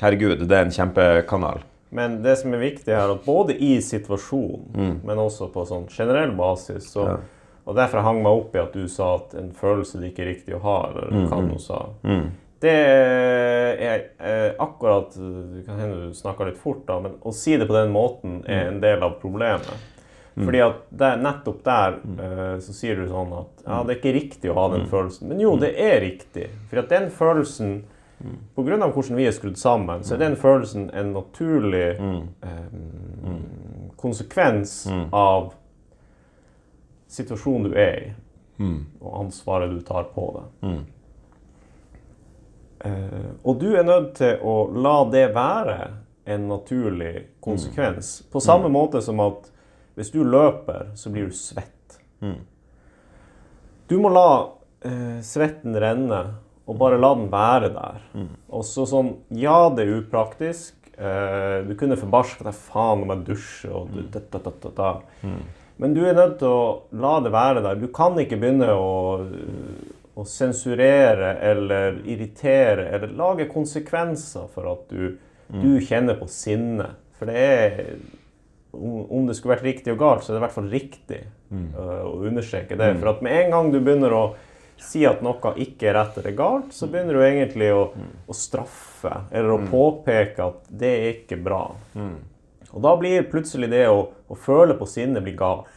Herregud, det er en kjempekanal. Men det som er viktig her, at både i situasjonen, men også på sånn generell basis så, Mm. Ja. Og derfor hang meg opp i at du sa at en følelse det ikke er riktig å ha, eller Mm, hva du sa. Mm. Det er eh, akkurat Det kan hende du snakker litt fort, da, men å si det på den måten er en del av problemet. Fordi at der, nettopp der uh, så sier du sånn at ja, det er ikke riktig å ha den følelsen. Men jo, det er riktig. For at den følelsen På grunn av hvordan vi er skrudd sammen, så er den følelsen en naturlig um, konsekvens av situasjonen du er i, og ansvaret du tar på deg. Uh, og du er nødt til å la det være en naturlig konsekvens. På samme måte som at hvis du løper, så blir du svett. Du må la eh, svetten renne, og bare la den være der. Og så sånn Ja, det er upraktisk. Eh, du kunne forbarska deg faen om jeg dusjer og du, da, da, da, da, da. Men du er nødt til å la det være der. Du kan ikke begynne å, å sensurere eller irritere eller lage konsekvenser for at du, du kjenner på sinne. For det er om, det skulle vært riktig og galt, så er det i hvert fall riktig øh, å understreke det. For at med en gang du begynner å si at noe ikke er rett eller galt, så begynner du egentlig å, å straffe eller å påpeke at det er ikke bra. Og da blir plutselig det å, å føle på sinnet blir galt.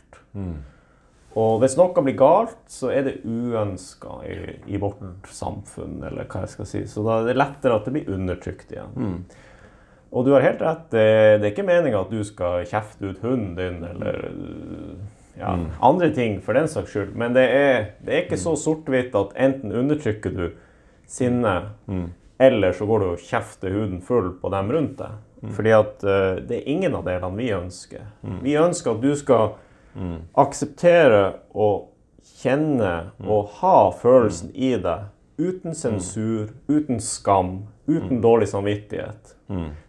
Og hvis noe blir galt, så er det uønska i, i vårt samfunn. eller hva jeg skal si. Så da er det lettere at det blir undertrykt igjen. Og du har helt rett, det, det er ikke meninga at du skal kjefte ut hunden din eller ja, andre ting for den saks skyld. Men det er, det er ikke så sort-hvitt at enten undertrykker du sinne, eller så går du og kjefter huden full på dem rundt deg. Fordi at uh, det er ingen av delene vi ønsker. Vi ønsker at du skal akseptere og kjenne og ha følelsen i deg uten sensur, uten skam, uten dårlig samvittighet.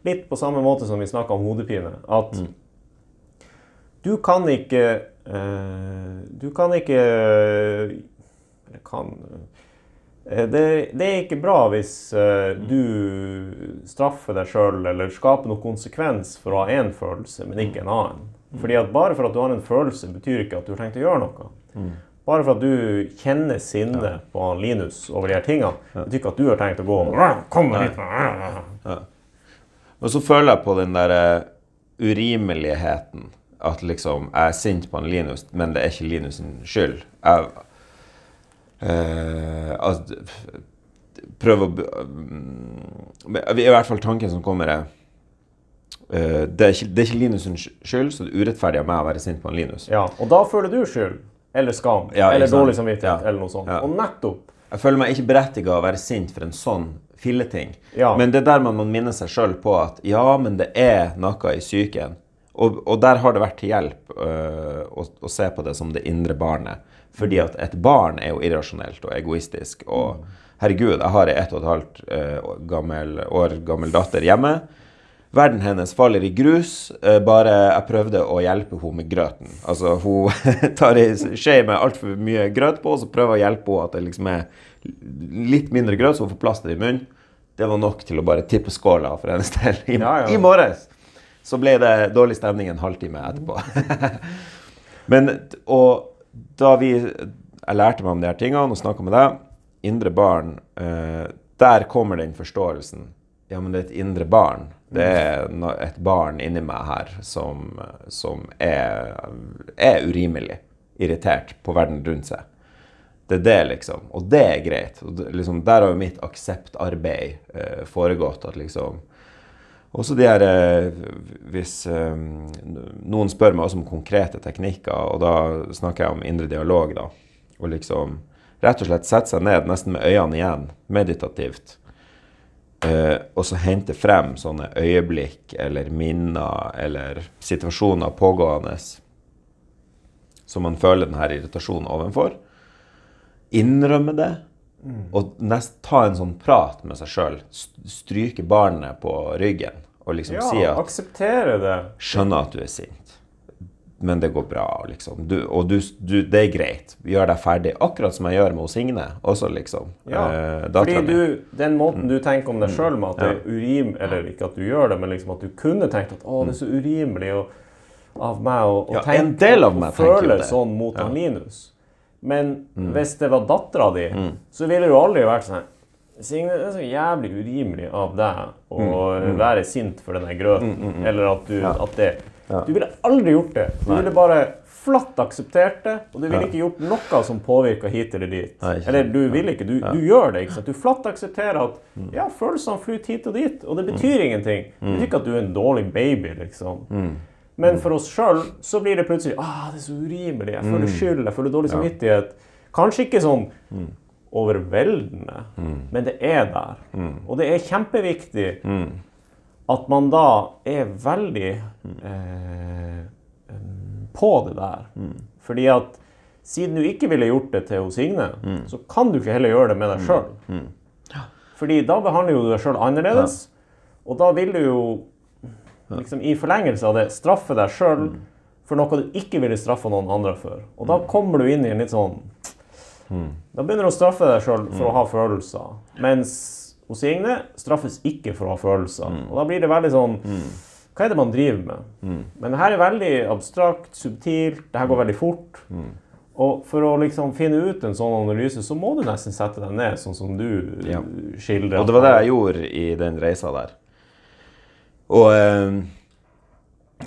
Litt på samme måte som vi snakka om hodepine. At du kan ikke eh, Du kan ikke Eller kan eh, det, det er ikke bra hvis eh, du straffer deg sjøl eller skaper noen konsekvens for å ha én følelse, men ikke en annen. Fordi at Bare for at du har en følelse, betyr ikke at du har tenkt å gjøre noe. Bare for at du kjenner sinnet på han Linus over de her tingene, betyr ikke at du har tenkt å gå Kom hit! Og så føler jeg på den der eh, urimeligheten. At liksom, jeg er sint på en Linus, men det er ikke Linus sin skyld. Jeg eh, altså, Prøv å mm, I hvert fall tanken som kommer, er eh, det, er ikke, det er ikke Linus skyld, så det er urettferdig av meg å være sint på en Linus. Ja, og da føler du skyld. Eller skam. Ja, eller dårlig samvittighet. Eller noe sånt. Og nettopp Jeg føler meg ikke berettiget å være sint for en sånn filleting. Men det er der man må minne seg sjøl på at ja, men det er noe i psyken. Og, og der har det vært til hjelp øh, å, å se på det som det indre barnet. Fordi at et barn er jo irrasjonelt og egoistisk. Og herregud, jeg har ei ett og et halvt øh, gammel, år gammel datter hjemme. Verden hennes faller i grus, eh, bare jeg prøvde å hjelpe henne med grøten. Altså, hun tar ei skje med altfor mye grøt på, og så prøver jeg å hjelpe henne at det liksom er litt mindre grøt, så hun får plass til det i munnen. Det var nok til å bare tippe skåla for hennes del. I, Ja, ja. I morges så ble det dårlig stemning en halvtime etterpå. Men, og da vi Jeg lærte meg om de her tingene og snakka med deg, indre barn, eh, der kommer den forståelsen. Ja, men det er et indre barn. Det er et barn inni meg her som, som er, er urimelig irritert på verden rundt seg. Det er det, liksom. Og det er greit. Det, liksom, der har jo mitt akseptarbeid eh, foregått. At liksom Også de her eh, Hvis eh, noen spør meg også om konkrete teknikker, og da snakker jeg om indre dialog, da. Og liksom rett og slett sette seg ned, nesten med øynene igjen, meditativt. Eh, og så hente frem sånne øyeblikk eller minner eller situasjoner pågående som man føler denne irritasjonen overfor. Innrømme det. Og nest, ta en sånn prat med seg sjøl. Stryke barnet på ryggen og liksom ja, si at akseptere det. 'Skjønner at du er sint, men det går bra', liksom. Du, og du, du, det er greit. Gjør deg ferdig. Akkurat som jeg gjør med Signe også, liksom. Ja, Eh, Fordi du, Den måten du tenker om deg sjøl med at det er urim, eller ikke at du gjør det, men liksom at du kunne tenkt at å, det er så urimelig og, av meg å, Ja, tenke en del av og føle sånn mot han Linus. Men Mm. hvis det var dattera di, så ville du aldri vært sånn Signe, det er så jævlig urimelig av deg å Mm, være sint for denne grøten. Eller at du at det Du ville aldri gjort det. Du ville bare flatt akseptert det, og du ville ikke gjort noe som påvirka hit eller dit. Nei, eller du vil ikke. Du, du gjør det. ikke sant? Du flatt aksepterer at Mm. ja, følelsene flyter hit og dit, og det betyr ingenting. Det betyr ikke at du er en dårlig baby, liksom. Mm. Men for oss sjøl så blir det plutselig ah, det er så urimelig. Jeg Mm. føler skyld, jeg føler dårlig samvittighet. Kanskje ikke sånn Mm. overveldende, men det er der. Mm. Og det er kjempeviktig at man da er veldig eh, på det der. Fordi at siden du ikke ville gjort det til hos Signe, så kan du ikke heller gjøre det med deg sjøl. Fordi da behandler du deg sjøl annerledes, og da vil du jo liksom, i forlengelse av det straffe deg sjøl for noe du ikke ville straffa noen andre for. Og da kommer du inn i en litt sånn Da begynner du å straffe deg sjøl for å ha følelser. Mens hos Signe straffes ikke for å ha følelser. Og da blir det veldig sånn Hva er det man driver med? Men det her er veldig abstrakt, subtilt, det her går veldig fort. Og for å liksom finne ut en sånn analyse, så må du nesten sette deg ned, sånn som du Ja. skildrer. Og det var det jeg gjorde i den reisa der. Og eh,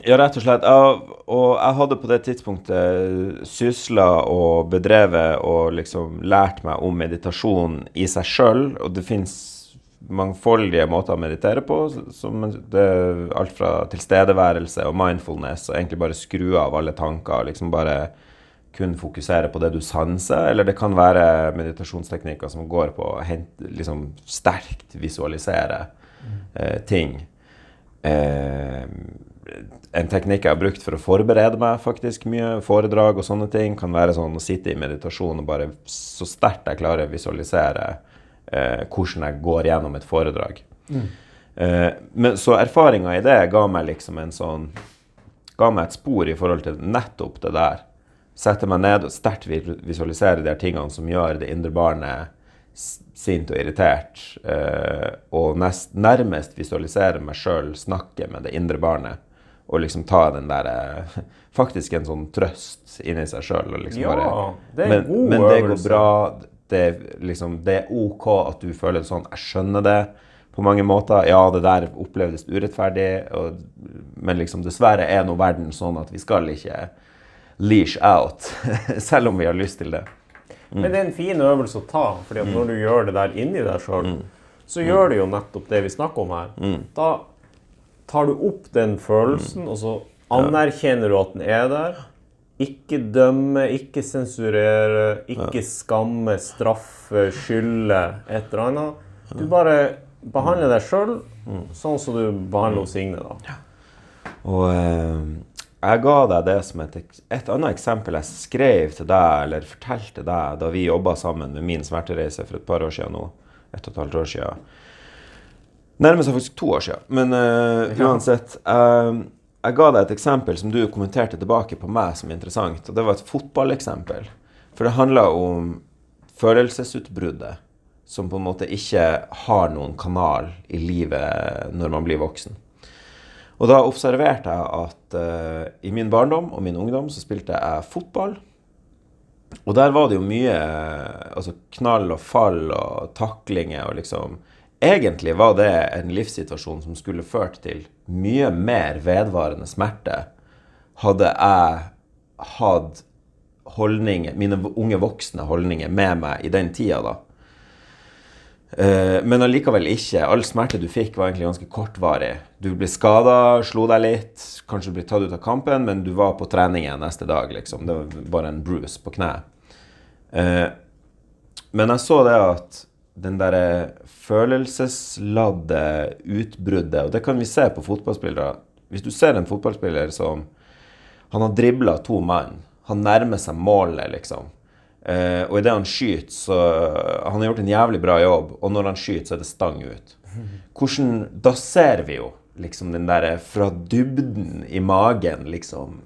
Ja, rett og slett. Jeg, og jeg hadde på det tidspunktet sysla og bedrevet og liksom lært meg om meditasjon i seg sjøl. Og det fins mangfoldige måter å meditere på. Som alt fra tilstedeværelse og mindfulness og egentlig bare skru av alle tanker. liksom bare kun fokusere på det du sanser, eller det kan være meditasjonsteknikker som går på å liksom sterkt visualisere eh, ting. Eh, en teknikk jeg har brukt for å forberede meg faktisk mye, foredrag og sånne ting, kan være sånn å sitte i meditasjon og bare så sterkt jeg klarer å visualisere eh, hvordan jeg går gjennom et foredrag. Mm. Eh, men, så erfaringa i det ga meg liksom en sånn Ga meg et spor i forhold til nettopp det der. Sette meg ned og sterkt visualisere de tingene som gjør det indre barnet sint og irritert. Eh, og nest, nærmest visualisere meg sjøl snakke med det indre barnet og liksom ta den der eh, Faktisk en sånn trøst inni seg sjøl. Liksom ja, det er en god men det går bra. Det, liksom, det er OK at du føler det sånn. Jeg skjønner det på mange måter. Ja, det der opplevdes urettferdig, og, men liksom dessverre er nå verden sånn at vi skal ikke leash out, selv om vi har lyst til det. Mm. Men det er en fin øvelse å ta, fordi at når du gjør det der inni deg sjøl, mm. så gjør du jo nettopp det vi snakker om her. Mm. Da tar du opp den følelsen, og så anerkjenner du at den er der. Ikke dømme, ikke sensurere, ikke skamme, straffe, skylde, et eller annet. Du bare behandler deg sjøl sånn som du behandler Signe. da. Og eh, jeg ga deg det som et, et annet eksempel jeg skrev til deg, eller fortalte deg, da vi jobba sammen med min smertereise for et par år siden nå. Et og et halvt år siden. Nærmer seg faktisk to år siden. Men uh, uansett. Uh, jeg ga deg et eksempel som du kommenterte tilbake på meg som interessant. Og det var et fotballeksempel. For det handla om følelsesutbruddet som på en måte ikke har noen kanal i livet når man blir voksen. Og da observerte jeg at uh, i min barndom og min ungdom så spilte jeg fotball. Og der var det jo mye altså knall og fall og taklinger og liksom Egentlig var det en livssituasjon som skulle ført til mye mer vedvarende smerte hadde jeg hatt holdninger, mine unge voksne holdninger med meg i den tida, da. Men allikevel ikke. All smerte du fikk, var egentlig ganske kortvarig. Du ble skada, slo deg litt, kanskje ble tatt ut av kampen, men du var på treningen neste dag, liksom. Det var bare en bruise på kneet. Men jeg så det at den derre følelsesladde utbruddet Og det kan vi se på fotballspillere. Hvis du ser en fotballspiller som Han har dribla to mann. Han nærmer seg målet, liksom. Uh, og idet han skyter, så Han har gjort en jævlig bra jobb, og når han skyter, så er det stang ut. Hvordan, da ser vi jo liksom den derre fra dybden i magen, liksom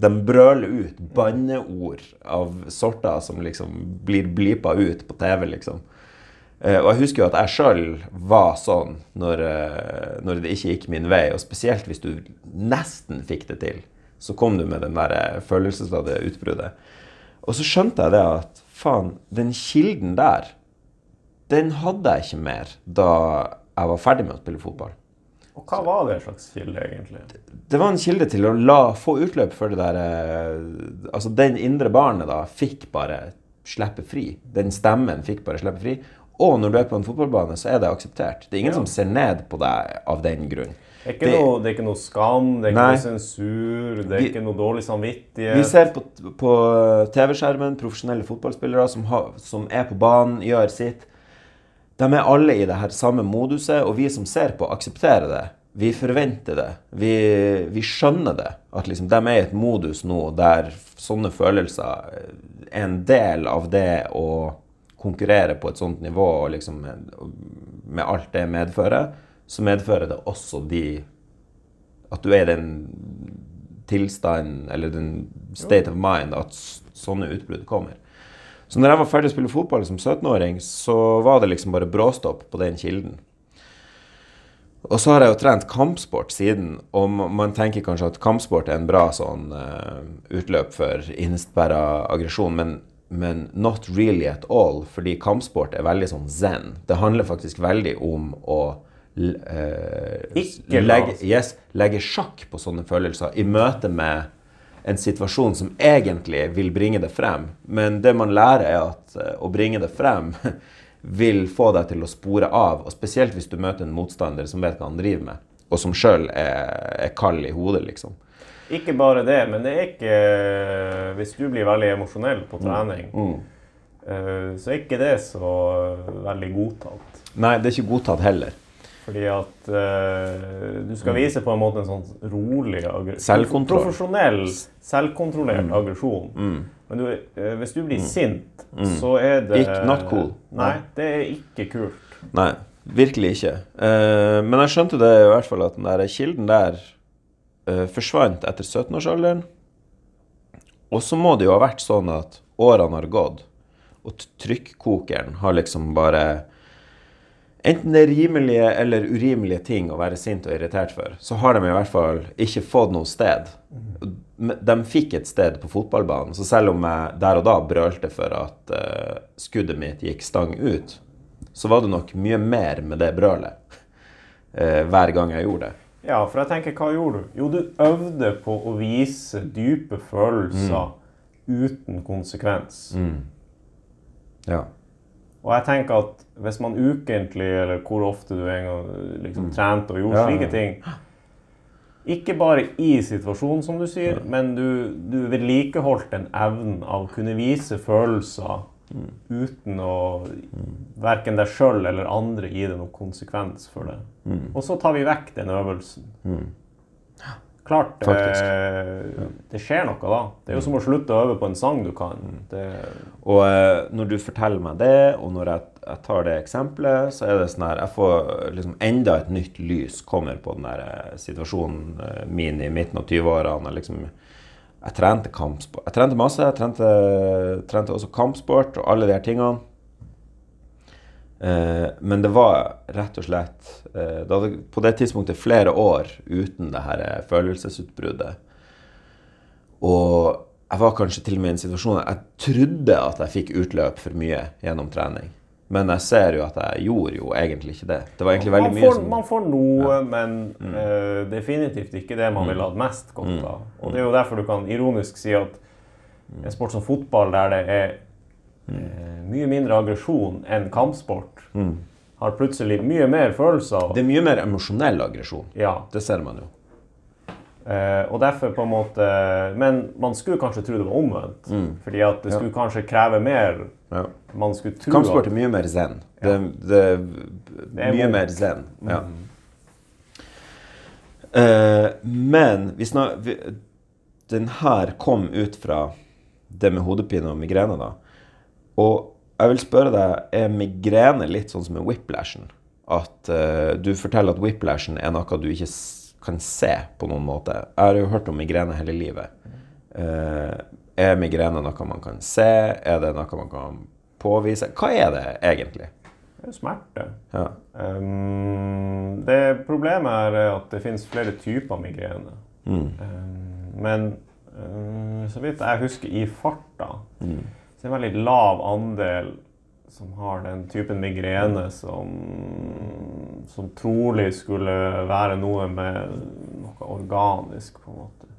de brøler ut banneord av sorter som liksom blir blipa ut på TV, liksom. Uh, og jeg husker jo at jeg sjøl var sånn når, uh, når, det ikke gikk min vei. Og spesielt hvis du nesten fikk det til, så kom du med den der uh, følelsesladde utbruddet. Og så skjønte jeg det at faen, den kilden der, den hadde jeg ikke mer da jeg var ferdig med å spille fotball. Og hva var det slags kilde, egentlig? Det var en kilde til å la, få utløp for det der Altså, den indre barnet da fikk bare slippe fri. Den stemmen fikk bare slippe fri. Og når du er på en fotballbane, så er det akseptert. Det er ingen ja. som ser ned på deg av den grunn. Det er ikke, det, noe, det er ikke noe, skam, det er ikke nei, noe sensur, det er vi, ikke noe dårlig samvittighet. Vi ser på, på TV-skjermen profesjonelle fotballspillere som, ha, som, er på banen, gjør sitt. De er alle i det her samme moduset, og vi som ser på, aksepterer det. Vi forventer det. Vi, vi skjønner det. At liksom, de er i et modus nå der sånne følelser er en del av det å konkurrere på et sånt nivå og liksom med, alt det medfører, så medfører det også de At du er i den tilstanden, eller den state of mind, at sånne utbrudd kommer. Så når jeg var ferdig å spille fotball som 17-åring, så var det liksom bare bråstopp på den kilden. Og så har jeg jo trent kampsport siden, og man tenker kanskje at kampsport er en bra sånn uh, utløp for innesperra aggresjon, men men not really at all, fordi kampsport er veldig sånn zen. Det handler faktisk veldig om å la legge, yes, legge sjakk på sånne følelser i møte med en situasjon som egentlig vil bringe det frem. Men det man lærer, er at eh, å bringe det frem vil få deg til å spore av. Og spesielt hvis du møter en motstander som vet hva han driver med, og som sjøl er, er kald i hodet, liksom. Ikke bare det, men det er ikke Hvis du blir veldig emosjonell på trening, eh, så er ikke det så veldig godtatt. Nei, det er ikke godtatt heller. Fordi at uh, du skal vise på en måte en sånn rolig Selvkontroll. Profesjonell, selvkontrollert aggresjon. Men du, uh, hvis du blir sint, så er det Ikke- not cool. Nei, det er ikke kult. Nei, virkelig ikke. Uh, men jeg skjønte det i hvert fall at den der kilden der eh, forsvant etter 17-årsalderen. Og så må det jo ha vært sånn at årene har gått, og trykkokeren har liksom bare Enten det er rimelige eller urimelige ting å være sint og irritert for, så har de i hvert fall ikke fått noe sted. De fikk et sted på fotballbanen, så selv om jeg der og da brølte for at eh, skuddet mitt gikk stang ut, så var det nok mye mer med det brølet eh, hver gang jeg gjorde det. Ja, for jeg tenker, hva gjorde du? Jo, du øvde på å vise dype følelser uten konsekvens. Ja. Og jeg tenker at hvis man ukentlig, eller hvor ofte du en gang liksom, trente og gjorde Ja, ja, slike ja. ting Ikke bare i situasjonen, som du sier, men du, du vedlikeholdt en evne av å kunne vise følelser uten å verken deg sjøl eller andre gi det noen konsekvens for det. Og så tar vi vekk den øvelsen. Klart Faktisk. eh, det skjer noe da. Det er jo som å slutte å øve på en sang du kan. Det, Og eh, når du forteller meg det, og når jeg, jeg tar det eksempelet, så er det sånn her Jeg får liksom enda et nytt lys kommer på den der eh, situasjonen min i midten av 20-årene. Jeg Liksom, jeg trente kampsport. Jeg trente masse. Jeg trente, trente også kampsport og alle de her tingene. Eh, men det var rett og slett eh, Det hadde på det tidspunktet flere år uten det her følelsesutbruddet. Og jeg var kanskje til og med i en situasjon jeg trodde at jeg fikk utløp for mye gjennom trening. Men jeg ser jo at jeg gjorde jo egentlig ikke det. Det var egentlig veldig man, mye får, som man får noe, men eh, definitivt ikke det man ville hatt mest godt av. Og det er jo derfor du kan ironisk si at en sport som fotball, der det er uh, mye mindre aggresjon enn kampsport, har plutselig mye mer følelser. Det er mye mer emosjonell aggresjon. Ja, Det ser man jo. Uh, og derfor på en måte Men man skulle kanskje tro det var omvendt. Fordi at det skulle kanskje kreve mer. Ja. Man skulle tro Kampsport er mye mer zen. Det, det, Det er mye vondt. mer zen. Ja. Eh, men vi snak, vi, den her kom ut fra det med hodepine og migrene, da. Og jeg vil spørre deg, er migrene litt sånn som med whiplashen? At uh, du forteller at whiplashen er noe du ikke kan se på noen måte. Jeg har jo hørt om migrene hele livet. Eh, er migrene noe man kan se? Er det noe man kan påvise? Hva er det egentlig? det er jo smerte. Ja. Um, det Problemet er at det finnes flere typer migrene. Um, men um, så vidt jeg husker i farta, så er det en veldig lav andel som har den typen migrene som, som trolig skulle være noe med noe organisk, på en måte.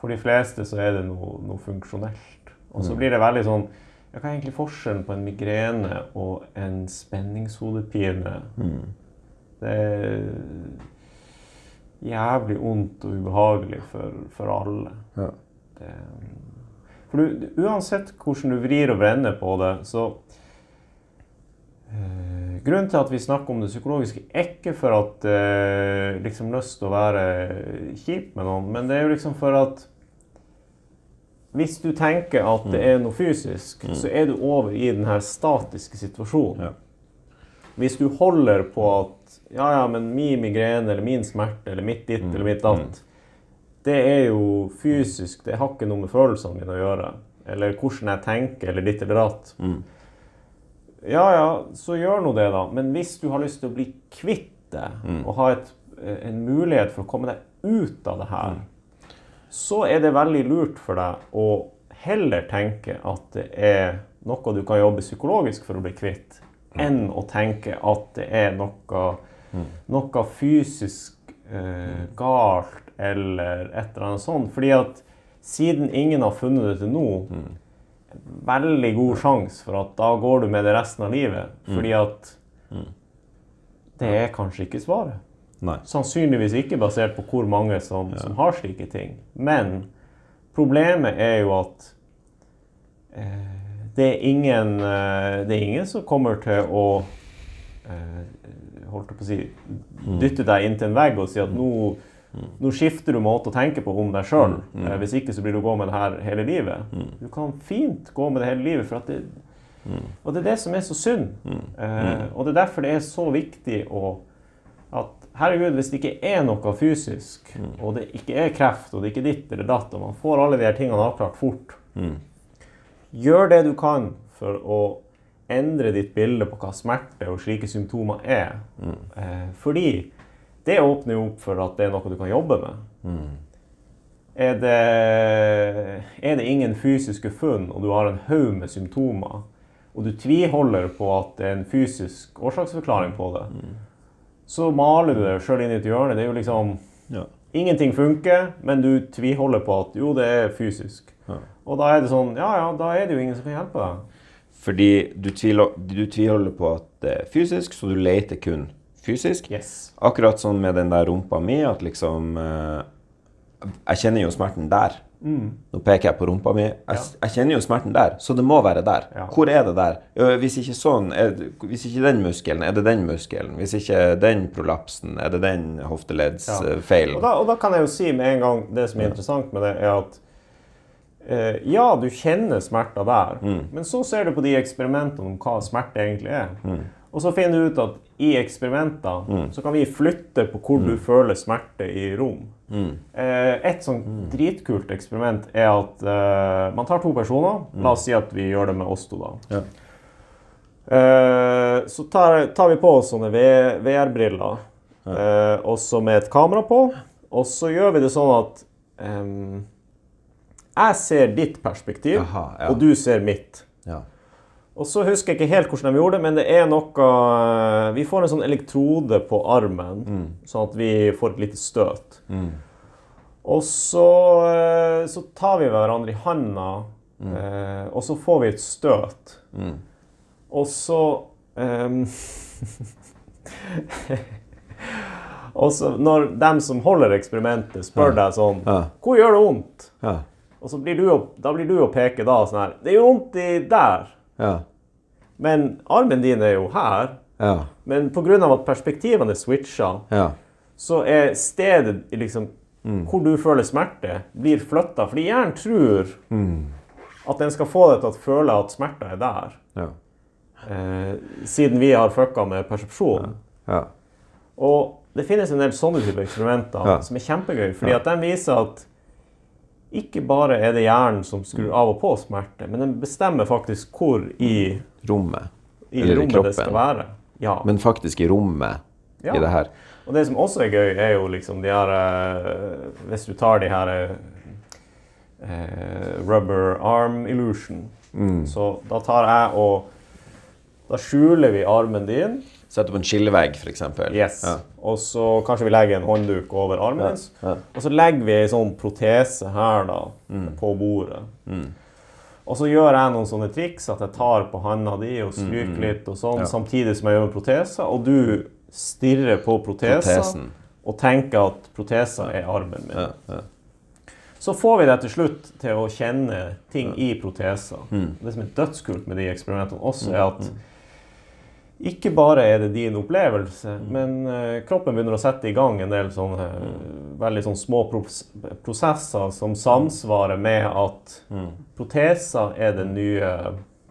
For de fleste så er det noe, noe funksjonelt. Og så blir det veldig sånn ja, Hva er egentlig forskjellen på en migrene og en spenningshodepine? Det er jævlig vondt og ubehagelig for, for alle. Ja. Det, for du, uansett hvordan du vrir og vrenner på det, så Grunnen til at vi snakker om det psykologiske, er ikke for at eh, liksom lyst til å være kjip med noen, men det er jo liksom for at hvis du tenker at det er noe fysisk, så er du over i den her statiske situasjonen. Ja. Hvis du holder på at ja, ja, men min migrene eller min smerte eller mitt ditt eller mitt datt, det er jo fysisk. Det har ikke noe med følelsene mine å gjøre. Eller hvordan jeg tenker eller ditt eller datt. Ja, ja, så gjør nå det, da. Men hvis du har lyst til å bli kvitt det, og ha et, en mulighet for å komme deg ut av det her, så er det veldig lurt for deg å heller tenke at det er noe du kan jobbe psykologisk for å bli kvitt, enn å tenke at det er noe noe fysisk eh, galt eller et eller annet sånt. Fordi at siden ingen har funnet det til nå, veldig god sjanse for at da går du med det resten av livet. Fordi at det er kanskje ikke svaret. Nei. Sannsynligvis ikke basert på hvor mange som, som har slike ting. Men problemet er jo at eh, det, er ingen, eh, det er ingen som kommer til å eh, holdt på å si, dytte deg inntil en vegg og si at nå, nå skifter du måte å tenke på om deg sjøl. Eh, hvis ikke så blir du gå med det her hele livet. Du kan fint gå med det hele livet. for at det, Og det er det som er så synd. Eh, og det er derfor det er så viktig å at herregud, hvis det ikke er noe fysisk, og det ikke er kreft, og det ikke er ditt eller datt, og man får alle de her tingene avklart fort, gjør det du kan for å endre ditt bilde på hva smerte og slike symptomer er. Eh, fordi det åpner jo opp for at det er noe du kan jobbe med. Er, det, er det ingen fysiske funn, og du har en haug med symptomer, og du tviholder på at det er en fysisk årsaksforklaring på det, så maler du deg sjøl inn i et hjørne. Det er jo liksom Ja. Ingenting funker, men du tviholder på at jo, det er fysisk. Og da er det sånn Ja, ja, da er det jo ingen som kan hjelpe deg. Fordi du, tviler, du tviholder på at det er fysisk, så du leter kun fysisk. Yes. Akkurat sånn med den der rumpa mi, at liksom eh, Jeg kjenner jo smerten der. Nå peker jeg på rumpa mi. Jeg, jeg kjenner jo smerten der, så det må være der. Ja. Hvor er det der? Hvis ikke sånn, det- hvis ikke den muskelen, er det den muskelen? Hvis ikke den prolapsen, er det den Ja. Og da, og da kan jeg jo si med en gang det som er interessant med det, er at eh, ja, du kjenner smerter der, men så ser du på de eksperimentene om hva smerte egentlig er. Og så finner du ut at i eksperimenter så kan vi flytte på hvor du føler smerte i rom. Eh, et sånn dritkult eksperiment er at eh, man tar to personer. La oss si at vi gjør det med oss to, da. Ja. Eh, så tar, tar vi på oss sånne VR-briller, eh, også med et kamera på. Og så gjør vi det sånn at em, jeg ser ditt perspektiv, Aha, ja. og du ser mitt. Ja. Og så husker jeg ikke helt hvordan de gjorde det, men det er noe eh, Vi får en sånn elektrode på armen, Mm. sånn at vi får et lite støt. Og så, eh, så tar vi hverandre i handa, Mm. eh, og så får vi et støt. Og så um, Og så når dem som holder eksperimentet, spør deg sånn Ja. Hvor gjør det vondt? Ja. Og så blir du å, da blir du å peke da sånn her Det gjør vondt i der. Ja. Men armen din er jo her. Ja. Men pga. at perspektivene er switcha, Ja. så er stedet liksom, mm. hvor du føler smerte, blir flytta. Fordi hjernen tror at den skal få deg til å føle at smerta er der. Ja. Eh, siden vi har fucka med persepsjon. Ja. Og det finnes en del sånne typer eksperimenter som er kjempegøy. Fordi at de viser at ikke bare er det hjernen som skrur av og på smerte, men den bestemmer faktisk hvor i, Rommet. i Eller i kroppen. det skal være. Ja. Men faktisk i rommet Ja. i det her. Og det som også er gøy, er jo liksom de her uh, Hvis du tar de her uh, rubber arm illusion, Mm. så da tar jeg og Da skjuler vi armen din. Sette på en skillevegg, f.eks. Yes. Ja. Og så kanskje vi legger en håndduk over armen ja. Ja. Og så legger vi ei sånn protese her da, Mm. på bordet. Og så gjør jeg noen sånne triks at jeg tar på handa di og stryker litt, og sånn, Mm, Ja. samtidig som jeg gjør med proteser. Og du stirrer på protesa Protesen. og tenker at protesa er armen min. Ja. Ja. Så får vi deg til slutt til å kjenne ting i protesa. Det som er dødskult med de eksperimentene også, er at ikke bare er det din opplevelse, men eh, kroppen begynner å sette i gang en del sånne eh, veldig sånne små prosesser som samsvarer med at proteser er den nye,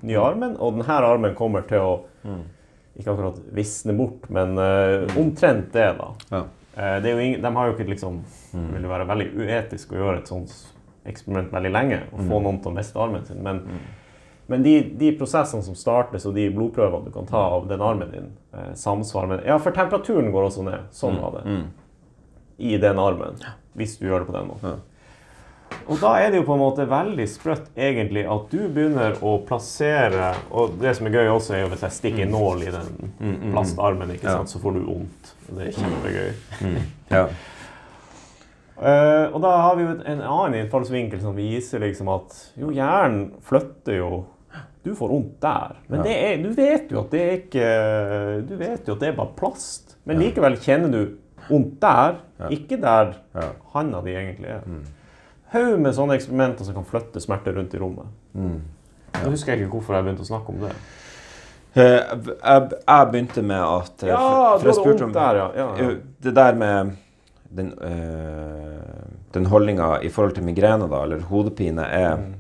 nye armen, og denne armen kommer til å ikke akkurat visne bort, men eh, omtrent det, da. Ja. Det ingen, de har jo ikke liksom Det vil jo være veldig uetisk å gjøre et sånt eksperiment veldig lenge og få noen til å miste armen sin. Men, men de, de prosessene som startes, og de blodprøvene du kan ta av den armen din, eh, samsvarer med Ja, for temperaturen går også ned. Sånn var det. I den armen. Hvis du gjør det på den måten. Og da er det jo på en måte veldig sprøtt egentlig at du begynner å plassere Og det som er gøy også, er jo hvis jeg stikker en nål i den plastarmen, ikke Ja. så får du vondt. Det er kjempegøy. Ja. Uh, og da har vi jo en annen innfallsvinkel som viser liksom at jo, hjernen flytter jo Du får vondt der. Men Ja. det er, du vet jo at det er ikke Du vet jo at det er bare plast. Men likevel kjenner du vondt der, ikke der Ja. handa di egentlig er. Haug med sånne eksperimenter som kan flytte smerte rundt i rommet. Mm. Nå husker jeg ikke hvorfor jeg begynte å snakke om det. Eh, Jeg, jeg begynte med at eh, Ja, for- jeg spurte vondt der, ja. ja, ja. Det der med den, øh, den holdninga i forhold til migrene, da, eller hodepine, er Mm.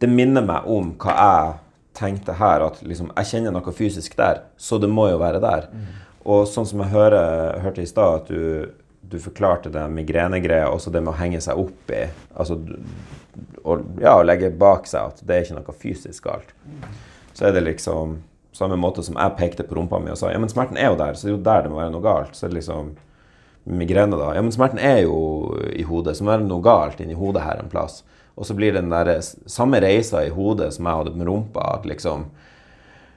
Det minner meg om hva jeg tenkte her, at liksom, jeg kjenner noe fysisk der, så det må jo være der. Mm. Og sånn som jeg hører, hørte i stad, at du, du forklarte det migrenegreia, også det med å henge seg opp i altså, og, ja, å legge bak seg at det er ikke noe fysisk galt. Så er det liksom samme måte som jeg pekte på rumpa mi og sa ja, men smerten er jo der, så det er jo der det må være noe galt. Så er det liksom migrene, da. Ja, men smerten er jo i hodet, så må det være noe galt inni hodet her en plass. Og så blir det den der samme reisa i hodet som jeg hadde med rumpa. at liksom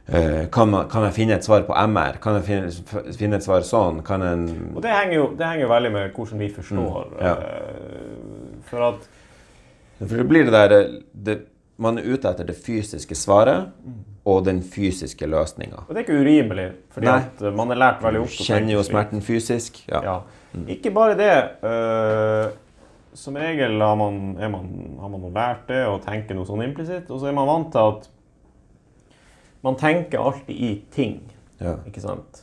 eh, kan, man, kan jeg finne et svar på MR? Kan jeg finne, finne et svar sånn? Kan en Og det henger, jo, det henger jo veldig med hvordan vi forstår. Mm, ja. eh, For at For det blir det der eh, det, Man er ute etter det fysiske svaret og den fysiske løsninga. Og det er ikke urimelig, fordi Nei. at eh, man er lært veldig opp Kjenner jo smerten fysisk. Ja. Ja. Ikke bare det. eh, som regel har man, er man, har man lært det og tenker noe sånn implisitt, og så er man vant til at man tenker alltid i ting. Ja. Ikke sant?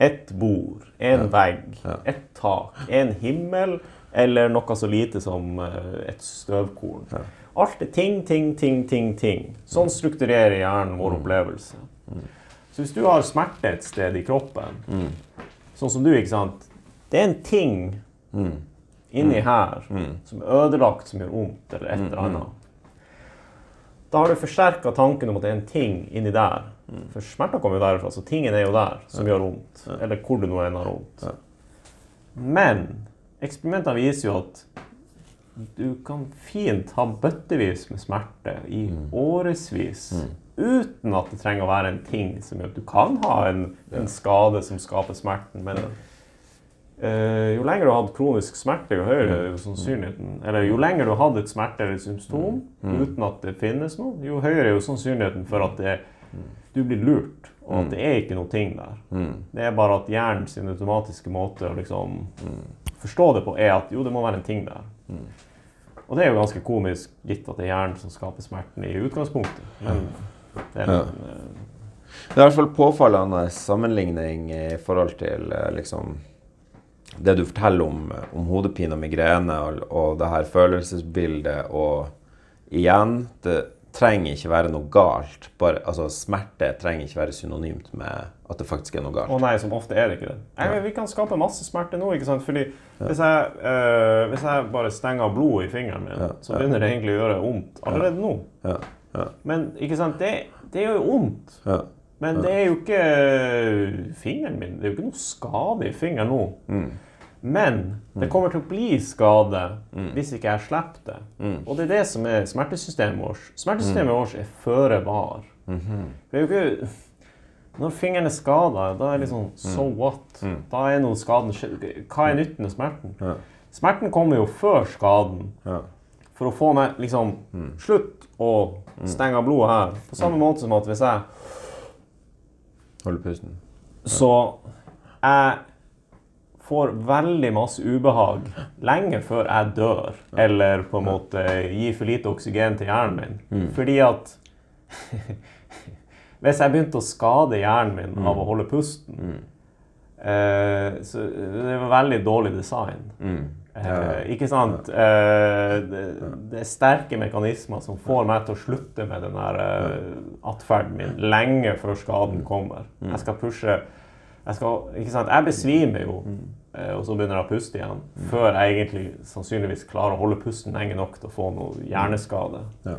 Et bord, en vegg, Ja. et tak, en himmel, eller noe så lite som eh, et støvkorn. Ja. Alt er ting, ting, ting, ting, ting. Sånn strukturerer hjernen vår opplevelse. Så hvis du har smerte et sted i kroppen, sånn som du, ikke sant Det er en ting inni her som er ødelagt, som gjør vondt, eller et eller annet. Da har du forsterka tanken om at det er en ting inni der. For smerter kommer jo derfra, så tingen er jo der som gjør vondt. Eller hvor du nå enn har vondt. Men eksperimentene viser jo at du kan fint ha bøttevis med smerte i årevis uten at det trenger å være en ting som gjør at du kan ha en, en skade som skaper smerten. Men jo lenger du har hatt kronisk smerte, jo høyere er jo sannsynligheten Eller jo lenger du har hatt et smerte eller et symptom uten at det finnes noe, jo høyere er jo sannsynligheten for at det, du blir lurt, og at det er ikke noe ting der. Det er bare at hjernen sin automatiske måte å liksom forstå det på, er at jo, det må være en ting der. Og det er jo ganske komisk, gitt at det er hjernen som skaper smerten i utgangspunktet. Men det er Ja. en, eh, Det er i hvert fall påfallende sammenligning i forhold til eh, liksom det du forteller om, om hodepine og migrene og, og det her følelsesbildet. Og igjen, det trenger ikke være noe galt. Bare, altså, smerte trenger ikke være synonymt med at det faktisk er noe galt. Å nei, som ofte er det ikke det. Jeg, vi kan skape masse smerte nå. ikke sant? Fordi hvis jeg, øh, hvis jeg bare stenger av blodet i fingeren min, Ja, så begynner det egentlig å gjøre vondt allerede nå. Ja, ja, Men ikke sant? Det, det gjør jo vondt. Men det er jo ikke fingeren min. Det er jo ikke noe skade i fingeren nå. Mm. Men det kommer til å bli skade hvis ikke jeg slipper det. Mm. Og det er det som er smertesystemet vårt. Smertesystemet vårt er føre var. Mhm. Det er jo ikke Når fingeren er skada, da er det liksom So what? Da er noe skaden Hva er nytten av smerten? Ja. Smerten kommer jo før skaden Ja. for å få meg liksom Slutt å stenge av blodet her. På samme måte som at hvis jeg Holde pusten. Så jeg får veldig masse ubehag lenge før jeg dør, eller på en måte gir for lite oksygen til hjernen min. Fordi at Hvis jeg begynte å skade hjernen min av å holde pusten, eh, så det var veldig dårlig design. Mm. Eh, ikke sant? Eh, det, det er sterke mekanismer som får meg til å slutte med den der eh, atferden min lenge før skaden kommer. Jeg skal pushe jeg, skal, ikke sant? jeg besvimer jo, eh, og så begynner jeg å puste igjen. Før jeg egentlig sannsynligvis klarer å holde pusten lenge nok til å få noe hjerneskade. Ja.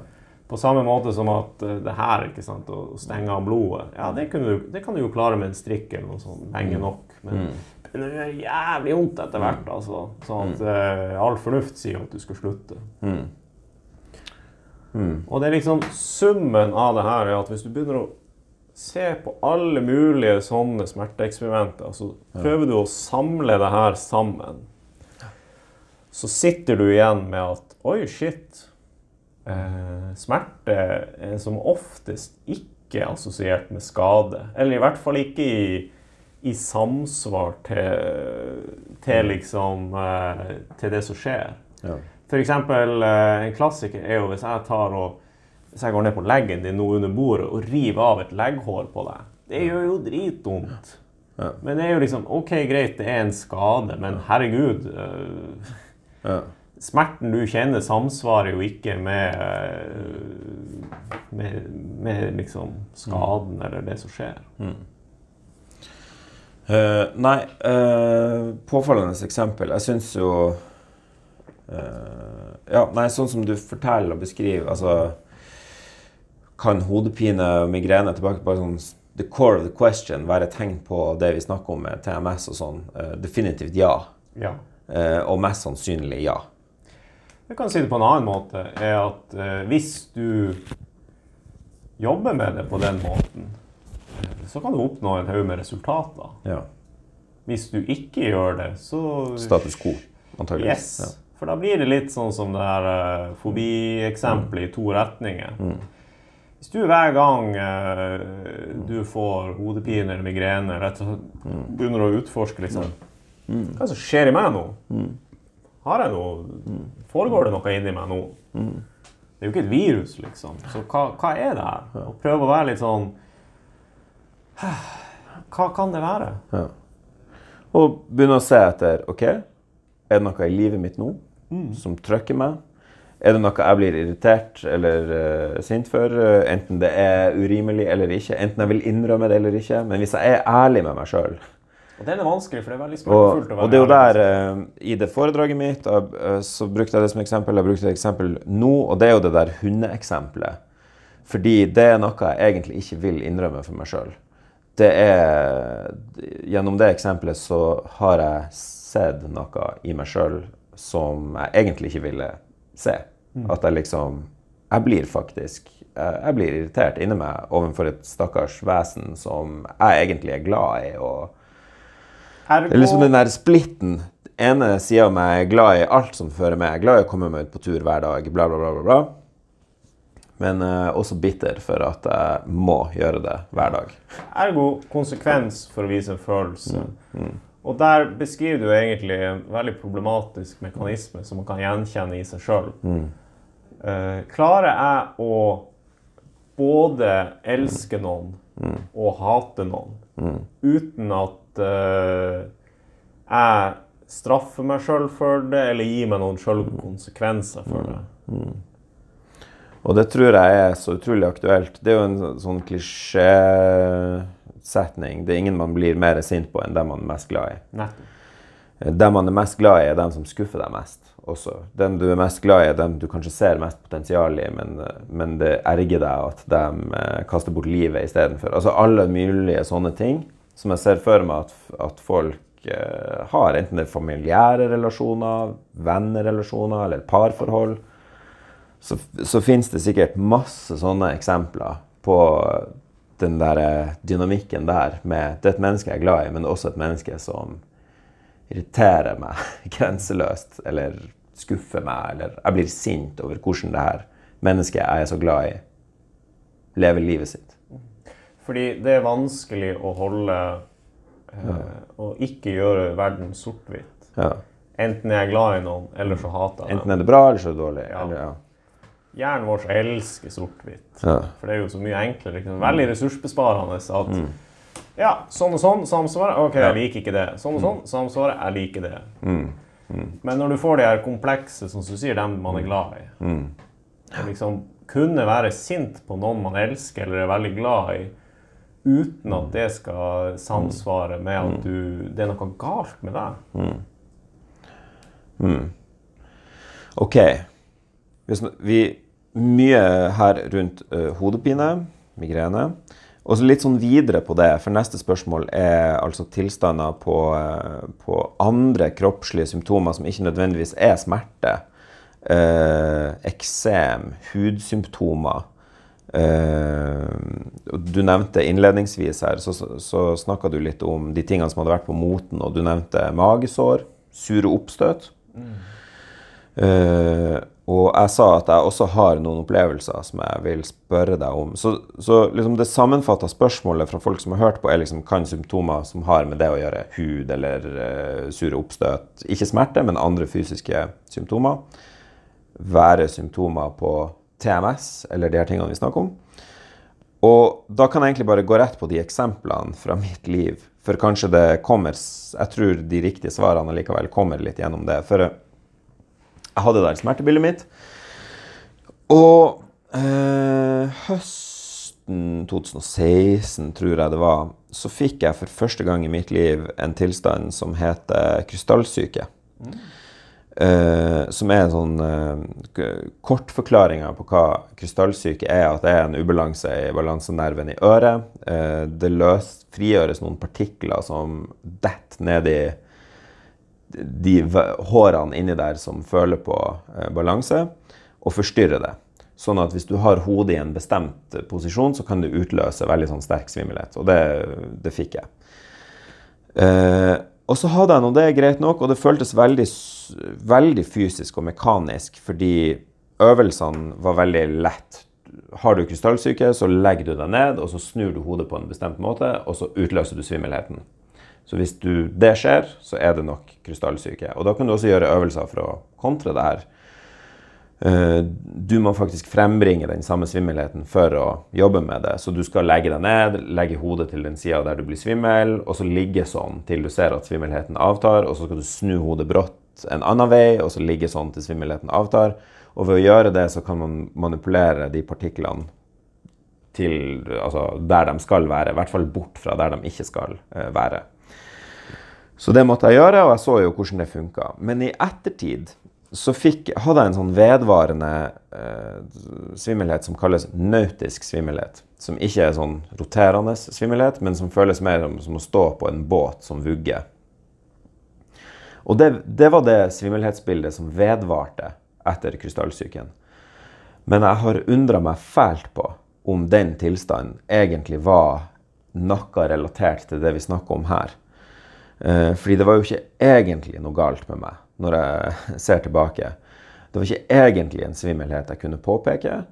På samme måte som at eh, det her, ikke sant, å stenge av blodet Ja, det, du, det kan du jo klare med en strikk eller noe sånt lenge nok. Men Men det gjør jævlig vondt etter hvert. altså. Sånn at eh, all fornuft sier at du skal slutte. Mm. Og det er liksom summen av det her er at hvis du begynner å se på alle mulige sånne smerteeksperimenter, så prøver du å samle det her sammen, så sitter du igjen med at oi, shit. Eh, smerte er som oftest ikke assosiert med skade. Eller i hvert fall ikke i, i samsvar til, til liksom eh, Til det som skjer. Ja. For eksempel, eh, en klassiker er jo hvis jeg tar og hvis jeg går ned på leggen din nå under bordet og river av et legghår på deg. Det gjør jo dritvondt. Ja. Men det er jo liksom OK, greit, det er en skade, men herregud øh, Ja. Smerten du kjenner, samsvarer jo ikke med, øh, med, med liksom skaden eller det som skjer. Eh, nei, uh, påfallende eksempel. Jeg syns jo uh, Ja, nei, sånn som du forteller og beskriver, altså Kan hodepine og migrene tilbake på sånn the core of the question være tegn på det vi snakker om med TMS og sånn? Eh, definitivt ja. Ja. Eh, og mest sannsynlig ja. Jeg kan si det på en annen måte, er at eh, hvis du jobber med det på den måten, eh, så kan du oppnå en haug med resultater. ja. Hvis du ikke gjør det, så Status quo, antageligvis. Yes. For da blir det litt sånn som det her uh, fobieksempelet i to retninger. Hvis du hver gang uh, du får hodepine eller migrene, rett og slett begynner å utforske liksom, hva er det som skjer i meg nå? Har jeg noe Foregår det noe inni meg nå? Det er jo ikke et virus, liksom. Så hva, hva er det her? Å prøve å være litt sånn Hva kan det være? Ja. Og begynne å se etter ok, er det noe i livet mitt nå som trykker meg? Er det noe jeg blir irritert eller uh, sint for? enten det er urimelig eller ikke. Enten jeg vil innrømme det eller ikke. Men hvis jeg er ærlig med meg sjøl Og den er vanskelig, for det er veldig smertefullt å være og det er jo der, uh, i det foredraget mitt, eh, så brukte jeg det som eksempel. Jeg brukte et eksempel nå, og det er jo det der hundeeksempelet. Fordi det er noe jeg egentlig ikke vil innrømme for meg sjøl. Det er Gjennom det eksempelet så har jeg sett noe i meg sjøl som jeg egentlig ikke ville se. At jeg liksom Jeg blir faktisk Jeg blir irritert inni meg overfor et stakkars vesen som jeg egentlig er glad i. og det er liksom den der splitten. Den ene sida av meg er glad i alt som fører med. Jeg er glad i å komme meg ut på tur hver dag, bla, bla. bla, bla. Men eh, også bitter for at jeg må gjøre det hver dag. ergo konsekvens for å vise en følelse. Og der beskriver du egentlig en veldig problematisk mekanisme som man kan gjenkjenne i seg sjøl. klarer jeg å både elske noen og hate noen uten at uh, jeg straffer meg sjøl for det, eller gir meg noen sjøl konsekvenser for det? Og det tror jeg er så utrolig aktuelt. Det er jo en så- sånn klisjésetning. Det er ingen man blir mer sint på enn dem man er mest glad i. Nettopp. Dem man er mest glad i, er dem som skuffer deg mest. Også. Dem du er mest glad i, er dem du kanskje ser mest potensial i, men, men det erger deg at de eh, kaster bort livet istedenfor. Altså alle mulige sånne ting som jeg ser for meg at, at folk eh, har, enten det er familiære relasjoner, vennerelasjoner eller parforhold. Så, så finnes det sikkert masse sånne eksempler på den der eh, dynamikken der med det er et menneske jeg er glad i, men det er også et menneske som irriterer meg grenseløst, eller skuffer meg, eller jeg blir sint over hvordan det her mennesket jeg er så glad i, lever livet sitt. Fordi det er vanskelig å holde eh, Og ikke gjøre verden sort-hvitt. Ja. Enten jeg er glad i noen, eller så hater jeg dem. Enten er det bra, eller så er det dårlig. Ja. Eller, ja. Hjernen vår elsker sort-hvitt. Ja. For det er jo så mye enklere. Liksom. Veldig ressursbesparende at ja, sånn og sånn samsvaret. OK, jeg liker ikke det. Sånn og sånn samsvaret. Jeg liker det. Men når du får de her komplekse, som du sier, dem man er glad i å liksom kunne være sint på noen man elsker eller er veldig glad i, uten at det skal samsvare med at du, det er noe galt med deg. Ok. Vi, vi, mye her rundt uh, hodepine, migrene. Og så litt sånn videre på det, for neste spørsmål er altså tilstander på, uh, på andre kroppslige symptomer som ikke nødvendigvis er smerte. Uh, Eksem, hudsymptomer. Uh, du nevnte innledningsvis her, så, så, snakka du litt om de tingene som hadde vært på moten, og du nevnte magesår, sure oppstøt. Mm. Eh, og jeg sa at jeg også har noen opplevelser som jeg vil spørre deg om. Så, så liksom det sammenfatta spørsmålet fra folk som har hørt på, er liksom kan symptomer som har med det å gjøre, hud eller uh, sure oppstøt, ikke smerte, men andre fysiske symptomer, være symptomer på TMS eller de her tingene vi snakker om. Og da kan jeg egentlig bare gå rett på de eksemplene fra mitt liv. For kanskje det kommer Jeg tror de riktige svarene likevel kommer litt gjennom det. For jeg hadde der smertebildet mitt. Og eh, høsten 2016, tror jeg det var, så fikk jeg for første gang i mitt liv en tilstand som heter krystallsyke. Mm. Som er en sånn eh, Kortforklaringa på hva krystallsyke er, at det er en ubalanse i balansenerven i øret. Eh, det løs, frigjøres noen partikler som detter ned i de hårene inni der som føler på eh, balanse, og forstyrrer det. Sånn at hvis du har hodet i en bestemt posisjon, så kan du utløse veldig sånn sterk svimmelhet. Og det, det fikk jeg. Eh, og så hadde jeg nå det greit nok, og det føltes veldig, veldig fysisk og mekanisk fordi øvelsene var veldig lett. Har du krystallsyke, så legger du deg ned, og så snur du hodet på en bestemt måte, og så utløser du svimmelheten. Så hvis du, det skjer, så er det nok krystallsyke. Og da kan du også gjøre øvelser for å kontre det her. Eh, du må faktisk frembringe den samme svimmelheten for å jobbe med det. Så du skal legge deg ned, legge hodet til den sida der du blir svimmel, og så ligge sånn til du ser at svimmelheten avtar, og så skal du snu hodet brått en annen vei, og så ligge sånn til svimmelheten avtar. Og ved å gjøre det, så kan man manipulere de partiklene til altså, der de skal være, i hvert fall bort fra der de ikke skal uh, være. Så det måtte jeg gjøre, og jeg så jo hvordan det funka. Men i ettertid så fikk, hadde jeg en sånn vedvarende eh, svimmelhet som kalles nautisk svimmelhet. Som ikke er sånn roterende svimmelhet, men som føles mer som, som å stå på en båt som vugger. Og det, det var det svimmelhetsbildet som vedvarte etter krystallsyken. Men jeg har undra meg fælt på om den tilstanden egentlig var noe relatert til det vi snakker om her. Eh, fordi det var jo ikke egentlig noe galt med meg når jeg ser tilbake. Det var ikke egentlig en svimmelhet jeg kunne påpeke.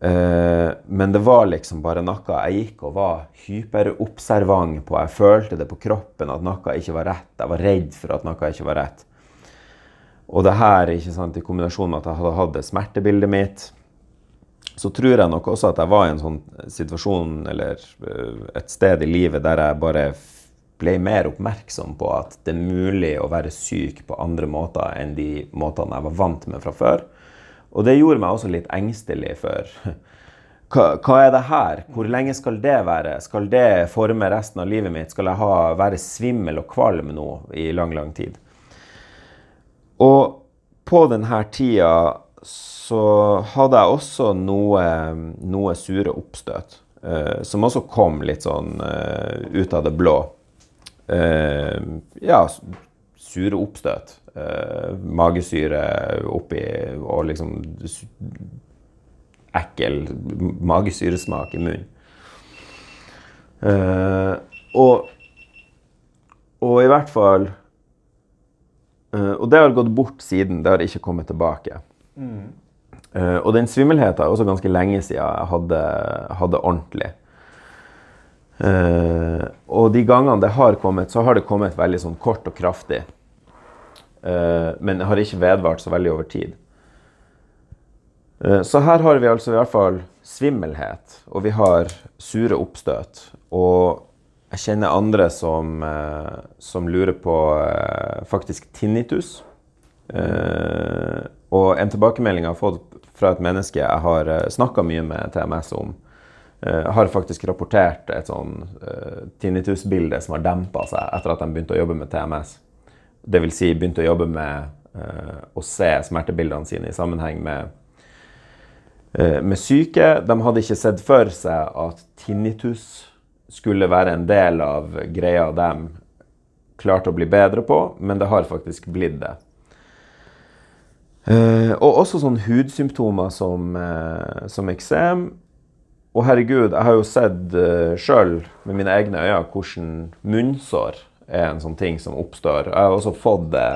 Eh, men det var liksom bare noe jeg gikk og var hyperobservant på. Jeg følte det på kroppen at noe ikke var rett. Jeg var redd for at noe ikke var rett. Og det her ikke sant, i kombinasjon med at jeg hadde hatt smertebildet mitt, så tror jeg nok også at jeg var i en sånn situasjon eller eh, et sted i livet der jeg bare ble mer oppmerksom på at det er mulig å være syk på andre måter enn de måtene jeg var vant med fra før. Og det gjorde meg også litt engstelig for hva, hva, er det her? Hvor lenge skal det være? Skal det forme resten av livet mitt? Skal jeg ha, være svimmel og kvalm nå i lang, lang tid? Og på denne tida så hadde jeg også noe, noe sure oppstøt. Uh, som også kom litt sånn uh, ut av det blå ja, sure oppstøt. Eh, magesyre oppi og liksom ekkel magesyresmak i munnen. Eh, og, og i hvert fall eh, Og det har gått bort siden. Det har ikke kommet tilbake. Mm. Og den svimmelheten er også ganske lenge siden jeg hadde, hadde ordentlig. Uh, og de gangene det har kommet, så har det kommet veldig sånn kort og kraftig. Uh, men det har ikke vedvart så veldig over tid. Uh, så her har vi altså i hvert fall svimmelhet, og vi har sure oppstøt. Og jeg kjenner andre som, som lurer på faktisk tinnitus. og en tilbakemelding jeg har fått fra et menneske jeg har snakka mye med TMS om, har faktisk rapportert et sånn uh, tinnitusbilde som har dempa seg etter at de begynte å jobbe med TMS. Dvs. Si begynte å jobbe med uh, å se smertebildene sine i sammenheng med uh, med syke. De hadde ikke sett for seg at tinnitus skulle være en del av greia de klarte å bli bedre på, men det har faktisk blitt det. Eh, og også sånn hudsymptomer som, eh, som eksem. Og herregud, jeg har jo sett uh, sjøl med mine egne øyne hvordan munnsår er en sånn ting som oppstår. Jeg har også fått det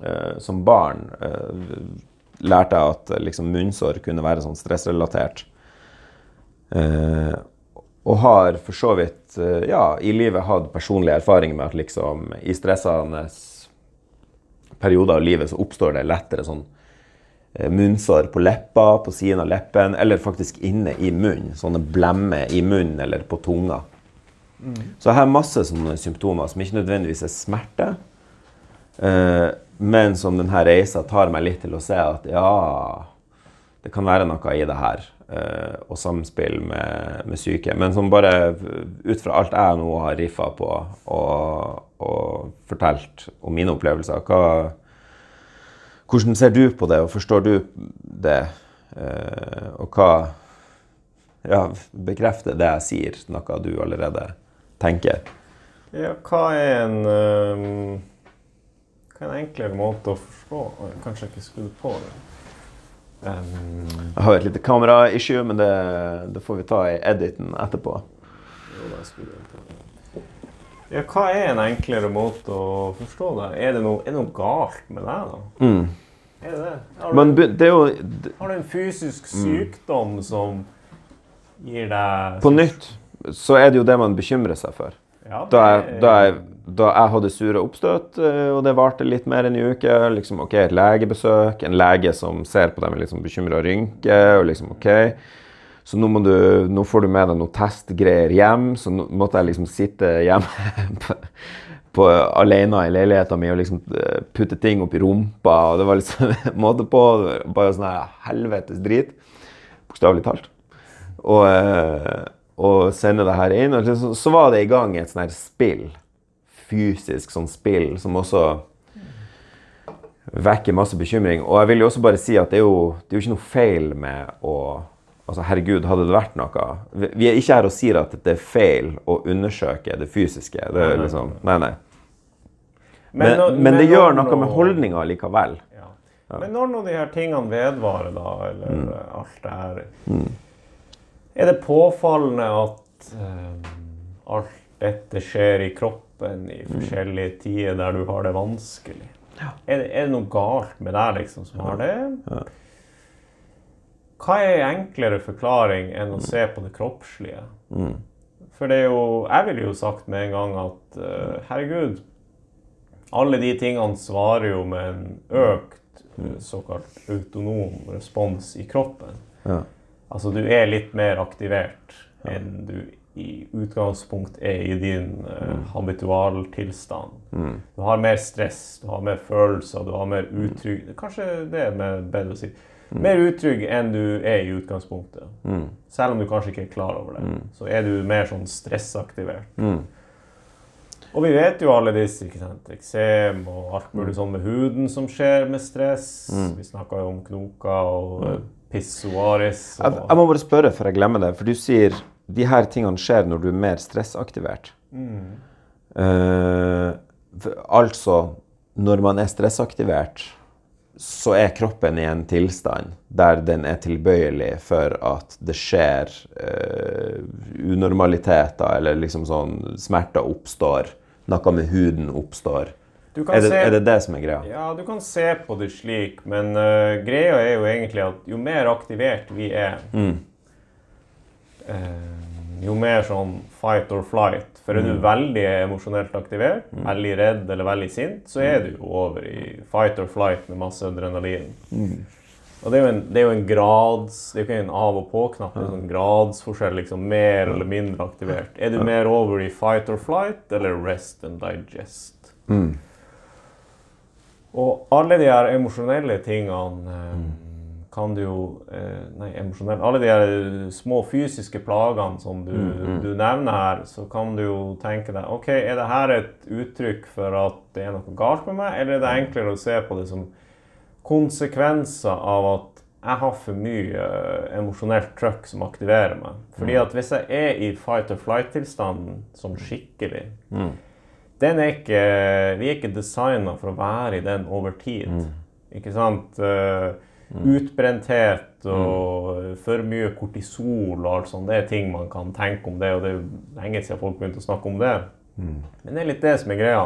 uh, som barn. Uh, lærte jeg at liksom, munnsår kunne være sånn stressrelatert. Uh, og har for så vidt ja, i livet hatt personlig erfaring med at liksom, i stressende perioder av livet så oppstår det lettere sånn munnsår på leppa, på siden av leppen, eller faktisk inne i munnen. Sånne blemmer i munnen eller på tunga. Mm. Så jeg har masse sånne symptomer som ikke nødvendigvis er smerte, eh, men som denne reisa tar meg litt til å se at ja, det kan være noe i det her. Eh, og samspill med, med syke. Men som bare ut fra alt jeg nå har riffa på og, og fortalt om mine opplevelser, hva, hvordan ser du på det, og forstår du det? Eh, og hva ja, bekrefter det jeg sier, noe du allerede tenker? Ja, hva er en um, Hva er en enklere måte å forstå Kanskje jeg ikke skulle på det. Um, jeg har et lite kamera-issue, men det, det, får vi ta i editen etterpå. Ja, hva er en enklere måte å forstå det? Er det noe, er det noe galt med deg, da? Mm. Er det det? Har, Men, du, det er jo, har du en fysisk mm. sykdom som gir deg På nytt så er det jo det man bekymrer seg for. Ja, da, jeg, da, jeg, da, jeg, hadde sure oppstøt, eh, og det varte litt mer enn en uke liksom, ok, Et legebesøk, en lege som ser på deg med liksom bekymra rynke. og liksom, ok, Så nå, du, nå, får du med deg noen testgreier hjem. Så nå måtte jeg liksom sitte hjemme på, alene i leiligheten min og liksom eh, putte ting opp i rumpa. og Det var liksom måte på. Bare sånn helvetes drit. Bokstavelig talt. Og... Eh, og sende det her inn. Og så, så var det i gang et sånt her spill. Fysisk sånn spill som også vekker masse bekymring. Og jeg vil jo også bare si at det er jo, det er jo ikke noe feil med å Altså, herregud, hadde det vært noe Vi er ikke her og sier at det er feil å undersøke det fysiske. Det er liksom, nei, nei. Men, men, det gjør noe med holdninga likevel. Ja. Ja. Men når nå de her tingene vedvarer, da, eller mm. alt det her mm er det påfallende at uh, alt dette skjer i kroppen i mm. forskjellige tider der du har det vanskelig? Ja. Er, det, er, det, noe galt med deg liksom, som har det? Hva er en enklere forklaring enn å mm. se på det kroppslige? Mm. For det er jo Jeg ville jo sagt med en gang at uh, herregud, alle de tingene svarer jo med en økt uh, såkalt autonom respons i kroppen. Ja. Altså du er litt mer aktivert ja. enn du i utgangspunkt er i din uh, habitualtilstand. Mm. Du har mer stress, du har mer følelser, du har mer utrygg Kanskje det er bedre å si. Mm. Mer utrygg enn du er i utgangspunktet. Mm. Selv om du kanskje ikke er klar over det. Mm. Så er du mer sånn stressaktivert. Mm. Og vi vet jo alle disse. ikke sant? Eksem og alt mulig sånn med huden som skjer med stress. Vi snakka jo om knoker og mm. Pissoaris og... jeg, jeg, må bare spørre før jeg glemmer det. For du sier de her tingene skjer når du er mer stressaktivert. Mm. Uh, altså, når man er stressaktivert, så er kroppen i en tilstand der den er tilbøyelig for at det skjer eh, unormaliteter, eller liksom sånn smerter oppstår. Noe med huden oppstår. Er det, se, er, det, det som er greia? Ja, du kan se på det slik, men uh, greia er jo egentlig at jo mer aktivert vi er, mm. uh, jo mer sånn fight or flight. For er du mm. veldig emosjonelt aktivert, mm. veldig redd eller veldig sint, så er du over i fight or flight med masse adrenalin. Mm. Og det er, en, det er, jo en, grads Det er jo ikke en av- og på-knapp. Det er en sånn gradsforskjell. liksom Mer eller mindre aktivert. Er du mer over i fight or flight eller rest and digest? Mm. Og alle de her emosjonelle tingene eh, mm. Kan du jo eh, Nei, emosjonelle Alle de små fysiske plagene som du, mm, mm. du, nevner her, så kan du jo tenke deg OK, er det her et uttrykk for at det er noe galt med meg, eller er det enklere å se på det som konsekvenser av at jeg har for mye eh, emosjonelt trøkk som aktiverer meg. Fordi at hvis jeg er i fight or flight-tilstanden sånn skikkelig den er ikke, Vi er ikke designa for å være i den over tid. Ikke sant? Eh, Utbrenthet og for mye kortisol og alt sånt, det er ting man kan tenke om det. Og det er jo lenge siden folk begynte å snakke om det. Men det er litt det som er greia.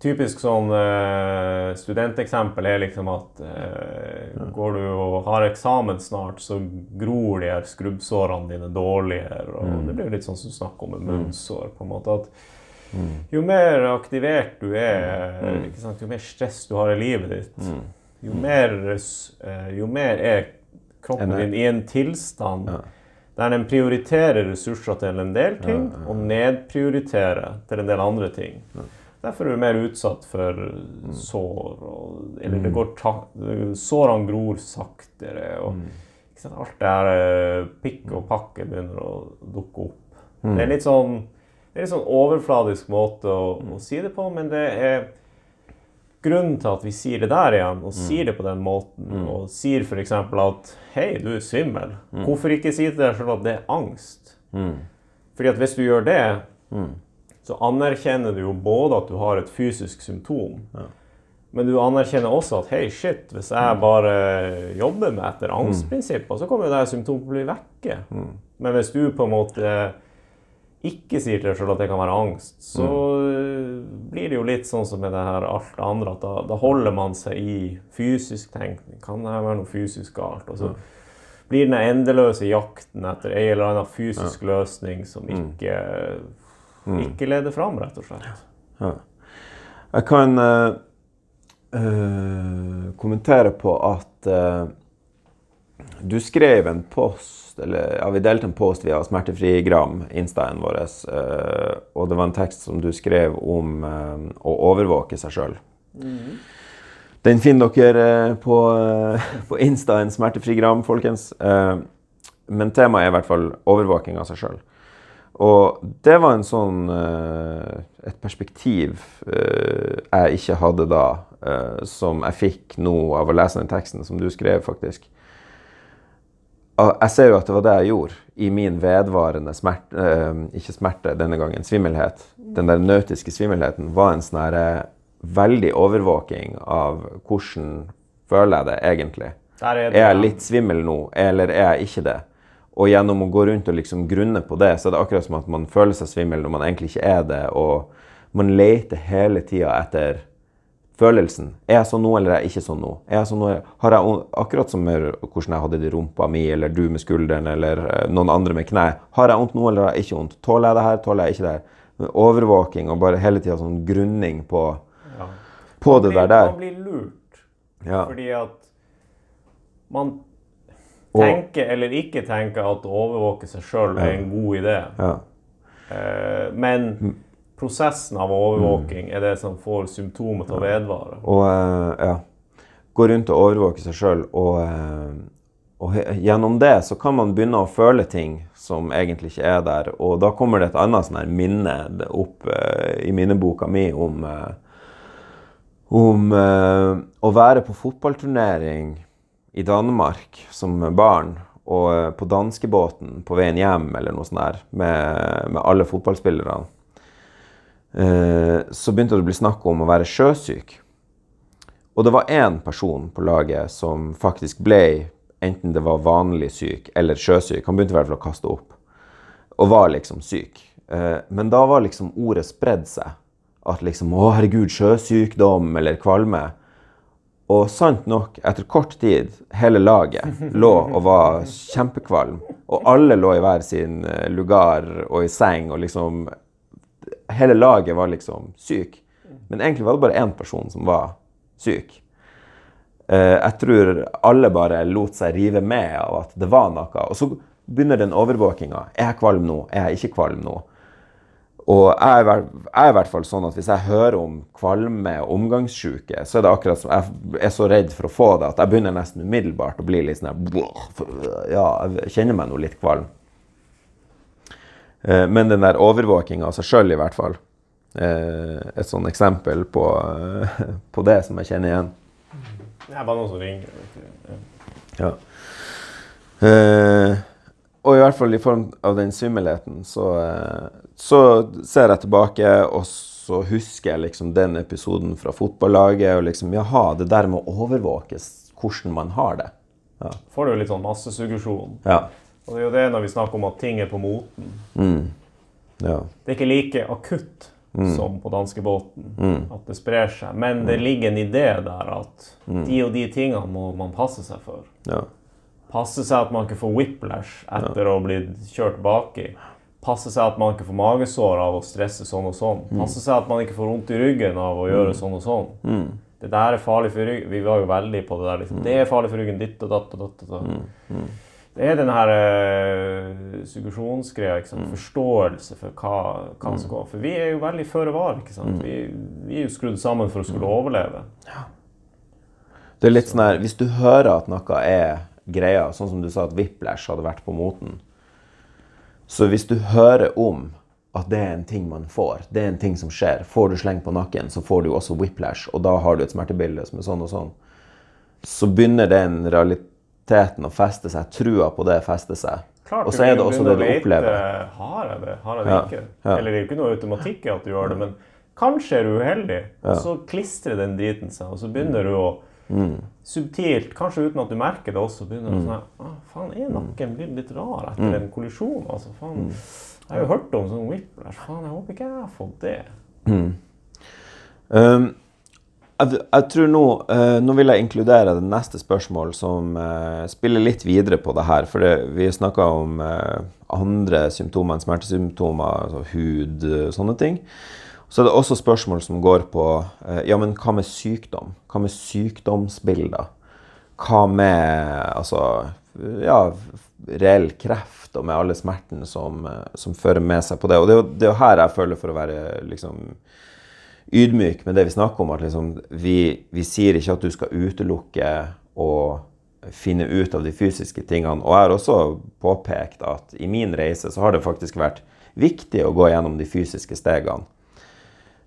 Typisk sånn uh, studenteksempel er liksom at uh, går du og har eksamen snart, så gror de her skrubbsårene dine dårligere. Og det blir litt sånn som snakk om med munnsår. på en måte, at Jo mer aktivert du er, sant? jo mer stress du har i livet ditt, jo, mer, eh, jo mer er kroppen din i en tilstand der den prioriterer ressurser til en del ting, og nedprioriterer til en del andre ting. Derfor er du mer utsatt for sår. Og, eller det går ta, sårene gror saktere. Og, ikke sant? Alt det her eh, pikk og pakke begynner å dukke opp. Det er litt sånn det er litt sånn overfladisk måte å, å si det på, men det er grunnen til at vi sier det der igjen, og sier det på den måten, og sier f.eks. at 'hei, du er svimmel', hvorfor ikke si til deg selv at det er angst? Fordi at hvis du gjør det, så anerkjenner du jo både at du har et fysisk symptom, men du anerkjenner også at hei, shit, hvis jeg bare jobber med etter angstprinsipper, så kommer jo det her å bli vekke. Men hvis du på en måte ikke sier til deg selv at det kan være angst, så øh, blir det jo litt sånn som med det her alt det andre, at da, da holder man seg i fysisk tenkning. Kan det her være noe fysisk galt? Og så blir den endeløse jakten etter en eller annen fysisk løsning som ikke, ikke leder fram, rett og slett. Ja. Jeg kan uh, uh, kommentere på at eh, du skrev en post, eller ja, vi delte en post via Smertefri Gram, instaen vår, eh, og det var en tekst som du skrev om eh, å overvåke seg sjøl. Den finner dere eh, på, på instaen Smertefrigram, folkens. Eh, men temaet er i hvert fall overvåking av seg sjøl. Og det var en sånn et perspektiv jeg ikke hadde da, som jeg fikk nå av å lese den teksten som du skrev, faktisk. Jeg ser jo at det var det jeg gjorde i min vedvarende smerte, eh, ikke smerte denne gangen, svimmelhet. Den der nautiske svimmelheten var en sånn eh, veldig overvåking av hvordan føler jeg det egentlig. Er Er jeg litt svimmel nå, eller er jeg ikke det? Og gjennom å gå rundt og liksom grunne på det, så er det akkurat som at man føler seg svimmel når man egentlig ikke er det, og man leter hele tida etter følelsen. Er jeg sånn nå, eller er jeg ikke sånn nå? Er jeg sånn nå, har jeg, akkurat som med hvordan jeg hadde det i rumpa mi, eller du med skulderen, eller eh, noen andre med kne. Har jeg vondt nå, eller har jeg ikke vondt? Tåler jeg det her, tåler jeg ikke det her? Overvåking og bare hele tida sånn grunning på, Ja. på det blir- der der. Man blir lurt. Ja. Fordi at man Og- tenker eller ikke tenker at å overvåke seg sjøl er en god idé. Ja. Eh, Men prosessen av overvåking er det som får symptomet til å vedvare. Og eh, ja, gå rundt og overvåke seg sjøl. Og, eh, og gjennom det så kan man begynne å føle ting som egentlig ikke er der. Og da kommer det et annet sånn minne opp eh, i minneboka mi om, om å være på fotballturnering i Danmark som barn. Og på danskebåten på veien hjem eller noe sånt der, med, med alle fotballspillerne. Eh, så begynte det å bli snakk om å være sjøsyk. Og det var én person på laget som faktisk ble, enten det var vanlig syk eller sjøsyk, han begynte i hvert fall å kaste opp, og var liksom syk. Eh, men da var liksom ordet spredd seg. At liksom 'Å, herregud, sjøsykdom', eller kvalme. Og sant nok, etter kort tid, hele laget lå og var kjempekvalm. Og alle lå i hver sin eh, lugar og i seng, og liksom Hele laget var liksom syk. Men egentlig var det bare én person som var syk. Eh, jeg tror alle bare lot seg rive med av at det var noe. Og så begynner den overvåkinga. Er jeg kvalm nå? Er jeg ikke kvalm nå? Og jeg er, i hvert- er fall sånn at hvis jeg hører om kvalme og omgangssyke, så er det akkurat som jeg er så redd for å få det at jeg begynner nesten umiddelbart å bli litt sånn Ja, jeg kjenner meg nå litt kvalm. Eh, Men den der overvåkinga av seg sjøl, i hvert fall. eh, Et sånn eksempel på, eh, på det som jeg kjenner igjen. Det er bare noen som ringer. Ja. Eh, og i hvert fall i form av den svimmelheten, så, så ser jeg tilbake, og så husker jeg liksom den episoden fra fotballaget, og liksom Jaha, det der med å overvåkes, hvordan man har det. Ja. Får du litt sånn massesuggesjon. Ja. Og det er jo det når vi snakker om at ting er på moten. Mm. ja. Det er ikke like akutt som på danskebåten, Mm. at det sprer seg. Men det ligger en idé der at de og de tingene må man passe seg for. ja. Passe seg at man ikke får whiplash etter å ha blitt kjørt baki. Passe seg at man ikke får magesår av å stresse sånn og sånn. Passe seg at man ikke får vondt i ryggen av å gjøre sånn og sånn. Mm. Det der er farlig for ryggen. Vi var jo veldig på det der. Liksom. Det er farlig for ryggen. Ditt og datt og datt. Og datt. Det er den her uh, suggesjonsgreia. sant? Forståelse for hva, hva som går. For vi er jo veldig føre var. ikke sant? Vi, vi er jo skrudd sammen for å skulle overleve. Ja. Det er litt sånn her, Hvis du hører at noe er greia, sånn som du sa at whiplash hadde vært på moten Så hvis du hører om at det er en ting man får, det er en ting som skjer Får du sleng på nakken, så får du også whiplash, og da har du et smertebilde som er sånn og sånn. Så begynner den realiteten å feste seg. Trua på det fester seg. Klart, og så er det også det du opplever. lete, Har jeg det? Har jeg det Ja, ikke? ja. Eller det er jo ikke noe automatikk i at du gjør det, men kanskje er du uheldig, og så klistrer den driten seg, og så begynner du å Mm. subtilt, kanskje uten at du merker det også, begynner du sånn her, ah, Faen, er nakken blitt litt rar etter Mm. en kollisjon? Altså, faen. Jeg har jo hørt om sånn whiplash. Faen, jeg håper ikke jeg har fått det. Um, jeg, jeg tror nå eh, Nå vil jeg inkludere det neste spørsmål som eh, spiller litt videre på det her. For det, vi snakka om eh, andre symptomer enn smertesymptomer, altså hud, og sånne ting. Så det er det også spørsmål som går på eh, ja, men hva med sykdom? Hva med sykdomsbilder? Hva med altså, ja, reell kreft og med alle smertene som, eh, som fører med seg på det? Og det er jo her jeg føler for å være liksom ydmyk med det vi snakker om. At liksom, vi, vi sier ikke at du skal utelukke å finne ut av de fysiske tingene. Og jeg har også påpekt at i min reise så har det faktisk vært viktig å gå gjennom de fysiske stegene.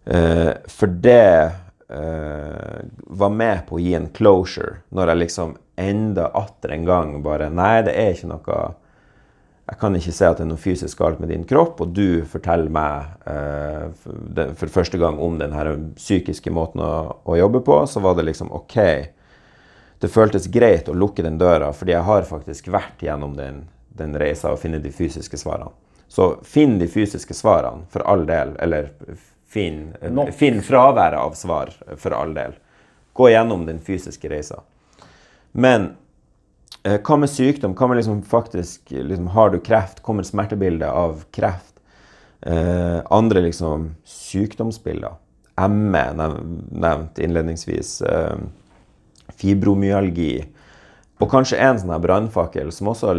Eh, for det eh, var med på å gi en closure, når jeg liksom enda atter en gang bare Nei, det er ikke noe jeg kan ikke se at det er noe fysisk galt med din kropp, og du forteller meg eh, for, første gang om den psykiske måten å, å jobbe på, så var det liksom OK. Det føltes greit å lukke den døra, fordi jeg har faktisk vært gjennom den, den reisa og funnet de fysiske svarene. Så finn de fysiske svarene, for all del. Eller finn, finn fraværet av svar, for all del. Gå gjennom den fysiske reisa. Men hva med sykdom? Hva med liksom faktisk liksom, Har du kreft? Kommer smertebildet av kreft? Eh, andre liksom sykdomsbilder? ME nevnt innledningsvis. Eh, fibromyalgi. Og kanskje en sånn brannfakkel som også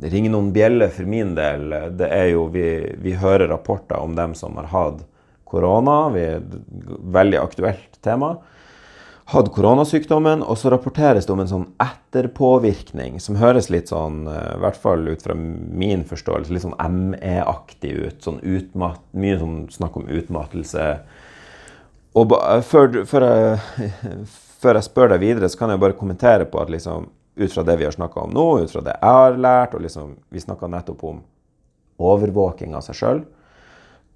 ringer noen bjeller for min del. Det er jo vi, vi hører rapporter om dem som har hatt korona. Veldig aktuelt tema hatt koronasykdommen, og så rapporteres det om en sånn etterpåvirkning som høres litt sånn, eh, i hvert fall ut fra min forståelse, litt sånn ME-aktig ut. Sånn utmatt, mye sånn snakk om utmattelse. Og ba, før, før, jeg, før jeg spør deg videre, så kan jeg bare kommentere på at liksom, ut fra det vi har snakka om nå, ut fra det jeg har lært, og liksom, vi snakka nettopp om overvåking av seg sjøl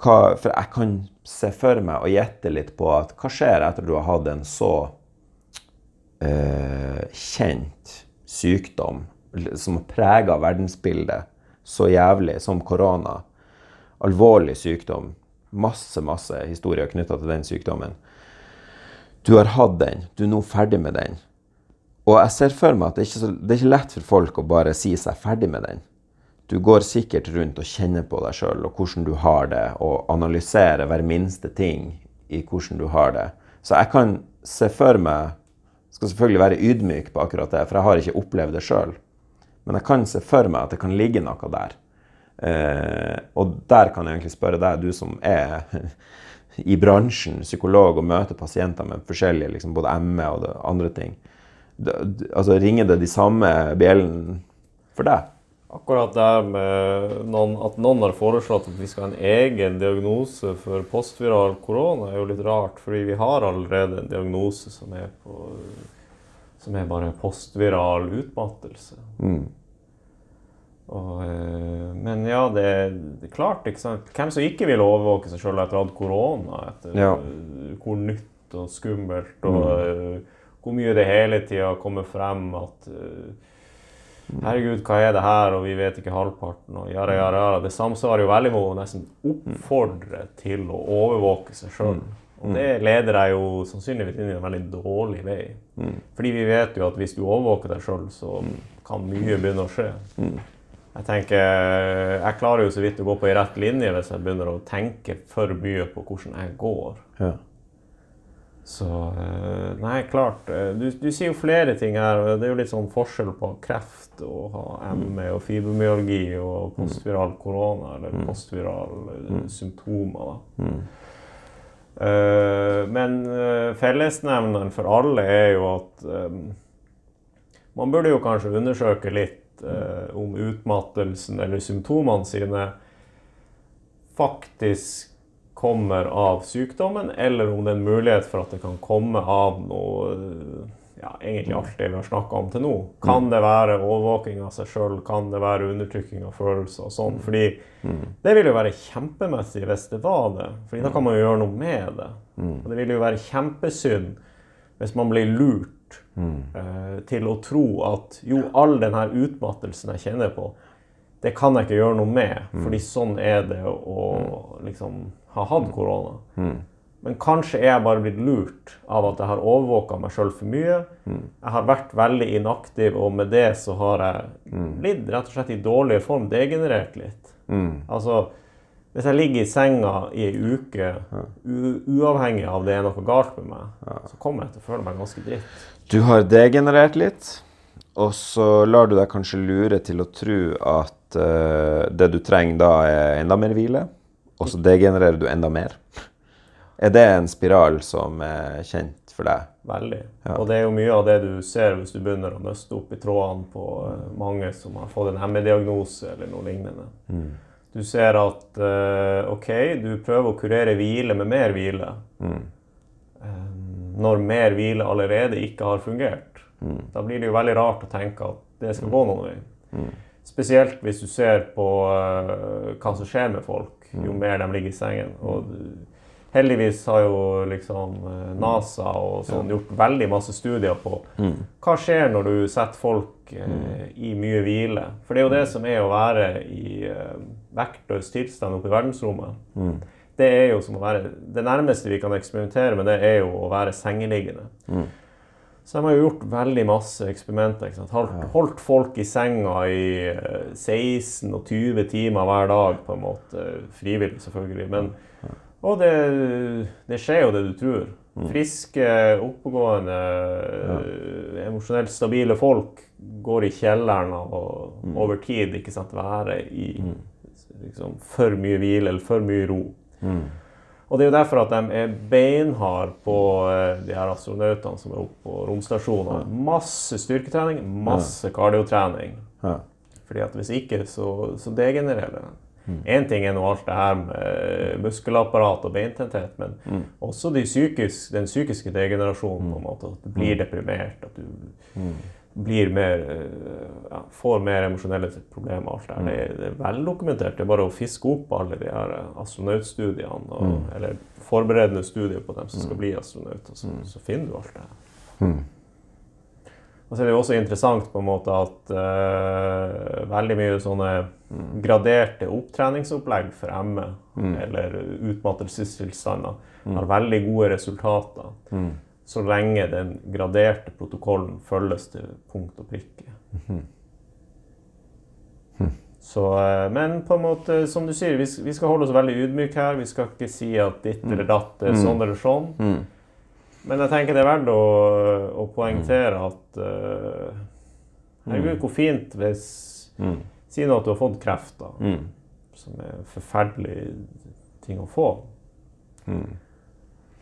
For jeg kan se for meg og gjette litt på at hva skjer etter du har hatt en så eh, kjent sykdom som har prega verdensbildet så jævlig som korona. Alvorlig sykdom. Masse, masse historier knytta til den sykdommen. Du har hatt den. Du er nå ferdig med den. Og jeg ser for meg at det er så, det er ikke lett for folk å bare si seg ferdig med den. Du går sikkert rundt og kjenner på deg sjøl og hvordan du har det, og analyserer hver minste ting i hvordan du har det. Så jeg kan se for meg Skal selvfølgelig være ydmyk på akkurat det, for jeg har ikke opplevd det sjøl. Men jeg kan se for meg at det kan ligge noe der. Eh, og der kan jeg egentlig spørre deg, du som er i bransjen, psykolog, og møter pasienter med forskjellige, liksom, både ME og andre ting. Altså, ringer det de samme bjellene for deg? Akkurat det med noen, at noen har foreslått at vi skal ha en egen diagnose for postviral korona, er jo litt rart. Fordi vi har allerede en diagnose som er, på, som er bare postviral utmattelse. Mm. Og, eh, men ja, det, er klart, ikke sant. Hvem som ikke vil overvåke seg sjøl etter å ha hatt korona? Etter Ja. eh, hvor nytt og skummelt, og mm. hvor mye det hele tida kommer frem at eh, Herregud, hva er det her, og vi vet ikke halvparten, og jara, jara, jara. Det samsvarer jo veldig med å nesten oppfordre til å overvåke seg sjøl. Og det leder deg jo sannsynligvis inn i en veldig dårlig vei. Fordi vi vet jo at hvis du overvåker deg sjøl, så kan mye begynne å skje. Jeg tenker, jeg klarer jo så vidt å gå på ei rett linje hvis jeg begynner å tenke for mye på hvordan jeg går. Ja. Så eh, Nei, klart. eh, Du, du sier jo flere ting her. og Det er jo litt sånn forskjell på kreft og ha ME og fibromyalgi og postviral korona, eller postvirale eh, symptomer. da. Uh, men fellesnevneren for alle er jo at um, man burde jo kanskje undersøke litt uh, om utmattelsen eller symptomene sine faktisk kommer av sykdommen, eller om det er en mulighet for at det kan komme av noe ja, egentlig alt det vi har snakka om til nå. Kan det være overvåking av seg sjøl? Kan det være undertrykking av følelser og sånn? Fordi det vil jo være kjempemessig hvis det var det. Fordi da kan man jo gjøre noe med det. Og det vil jo være kjempesynd hvis man blir lurt eh, til å tro at jo, all den her utmattelsen jeg kjenner på, det kan jeg ikke gjøre noe med, fordi sånn er det å liksom ha hatt korona. Men kanskje er jeg bare blitt lurt av at jeg har overvåka meg sjøl for mye. Jeg har vært veldig inaktiv, og med det så har jeg blitt rett og slett i dårligere form, degenerert litt. Altså, hvis jeg ligger i senga i ei uke, uavhengig av det er noe galt med meg, så kommer jeg til å føle meg ganske dritt. Du har degenerert litt, og så lar du deg kanskje lure til å tro at uh, det du trenger da, er enda mer hvile, og så degenererer du enda mer. Er det en spiral som er kjent for deg? Veldig. Og det er jo mye av det du ser hvis du begynner å nøste opp i trådene på eh, mange som har fått en ME-diagnose eller noe lignende. Du ser at eh, OK, du prøver å kurere hvile med mer hvile. Mm. når mer hvile allerede ikke har fungert. Da blir det jo veldig rart å tenke at det skal gå noen vei. Spesielt hvis du ser på eh, hva som skjer med folk jo mer de ligger i sengen. Og heldigvis har jo liksom eh, NASA og sånn gjort veldig masse studier på hva skjer når du setter folk eh, i mye hvile. For det er jo det som er å være i eh, vektløs tilstand oppe i verdensrommet. Det er jo som å være Det nærmeste vi kan eksperimentere med det, er jo å være sengeliggende. Så de har jo gjort veldig masse eksperimenter. Holdt, holdt folk i senga i eh, 16 og 20 timer hver dag, på en måte. Frivillig, selvfølgelig. Men, og det, det skjer jo det du tror. Friske, oppegående, eh, emosjonelt stabile folk går i kjelleren og over tid ikke sant, være i liksom, for mye hvile eller for mye ro. Og det er jo derfor at de er beinharde på eh, de her astronautene som er oppe på romstasjonen. Masse styrketrening, masse kardiotrening. Fordi at hvis ikke, så, så degenererer det. Én ting er nå alt det her med muskelapparat og beintetthet, men også de psykisk, den psykiske degenerasjonen. på en måte, At du blir deprimert, at du blir mer, eh, ja, får mer emosjonelle problemer. alt det her. Det, er- det er veldokumentert. Det er bare å fiske opp alle de her eh, astronautstudiene, og, eller forberedende studier på dem som skal bli astronauter, så, så finner du alt det her. Og så er det jo også interessant på en måte at uh, veldig mye sånne graderte opptreningsopplegg for ME, eller utmattelsestilstander, har veldig gode resultater. Så lenge den graderte protokollen følges til punkt og prikke. Så, eh, men på en måte, som du sier, vi, vi skal holde oss veldig ydmyke her. Vi skal ikke si at ditt eller datt er sånn eller sånn. Men jeg tenker det er verdt å, å poengtere at uh, Herregud, hvor fint hvis Si nå at du har fått kreft, da. Som er en forferdelig ting å få.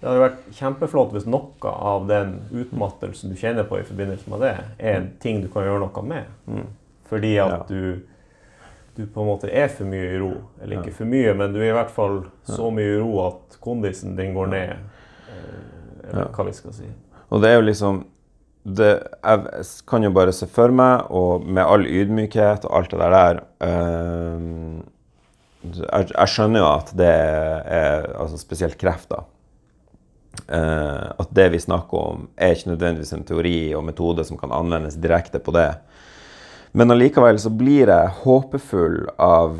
Det hadde vært kjempeflott hvis noe av den utmattelsen du kjenner på i forbindelse med det, er en ting du kan gjøre noe med. Fordi at Ja. du du på en måte er for mye i ro. Eller ikke for mye, men du er i hvert fall så mye i ro at kondisen din går ned. Eller eller hva vi skal si. Og det er jo liksom det, Jeg kan jo bare se for meg, og med all ydmykhet og alt det der øh, jeg, jeg skjønner jo at det er altså spesielt kreft, da. Eh, at det vi snakker om, er ikke nødvendigvis en teori og metode som kan anvendes direkte på det. Men allikevel så blir jeg håpefull av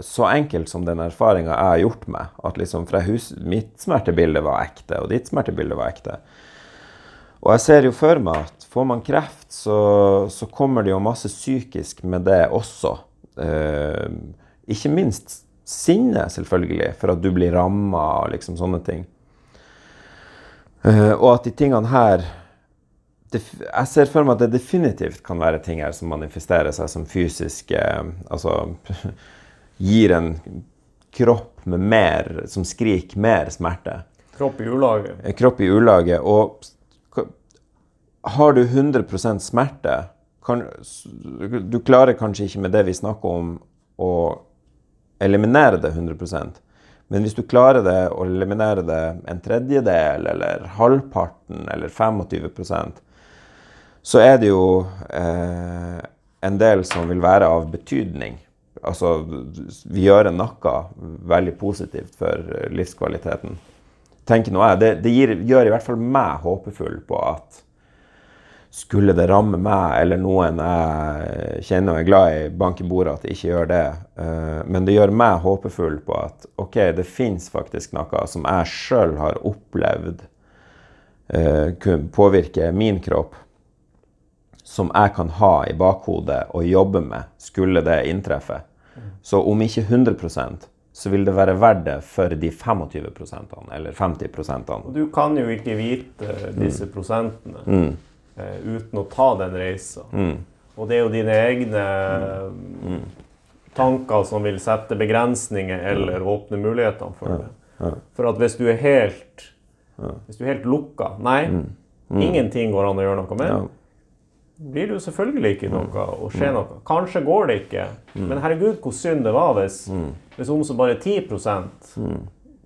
så enkelt som den erfaringa jeg har gjort meg. At liksom fra hus, mitt smertebilde var ekte, og ditt smertebilde var ekte. Og jeg ser jo for meg at får man kreft, så, så kommer det jo masse psykisk med det også. Eh, ikke minst sinne, selvfølgelig, for at du blir ramma og liksom sånne ting. Eh, og at de tingene her Jeg ser for meg at det definitivt kan være ting her som manifesterer seg som fysiske Altså gir en kropp med mer Som skriker mer smerte. Kropp i ulage. Kropp i ulage. Og har du 100% smerte kan, Du klarer kanskje ikke med det vi snakker om, å eliminere det 100 men hvis du klarer det å eliminere det en tredjedel, eller halvparten, eller 25% så er det jo eh, en del som vil være av betydning. Altså, vi gjør noe veldig positivt for livskvaliteten. Tenker nå Det, det gir, gjør i hvert fall meg håpefull på at skulle det ramme meg eller noen jeg kjenner og er glad i, bank i bordet at det ikke gjør det. Eh, men det gjør meg håpefull på at ok, det fins faktisk noe som jeg sjøl har opplevd påvirker påvirke min kropp, som jeg kan ha i bakhodet og jobbe med, skulle det inntreffe. Så om ikke 100% så vil det være verdt det for de 25% eller 50% Du kan jo ikke vite disse prosentene. Mm. Eh, uten å ta den reisa. Mm. Og det er jo dine egne mm. tanker som vil sette begrensninger eller åpne mulighetene for det. For at hvis du er helt Hvis du er helt lukka Nei, mm. Mm. ingenting går an å gjøre noe med. Blir det jo selvfølgelig ikke noe å skje noe. Kanskje går det ikke. Men herregud, hvor synd det var hvis, hvis om så bare 10%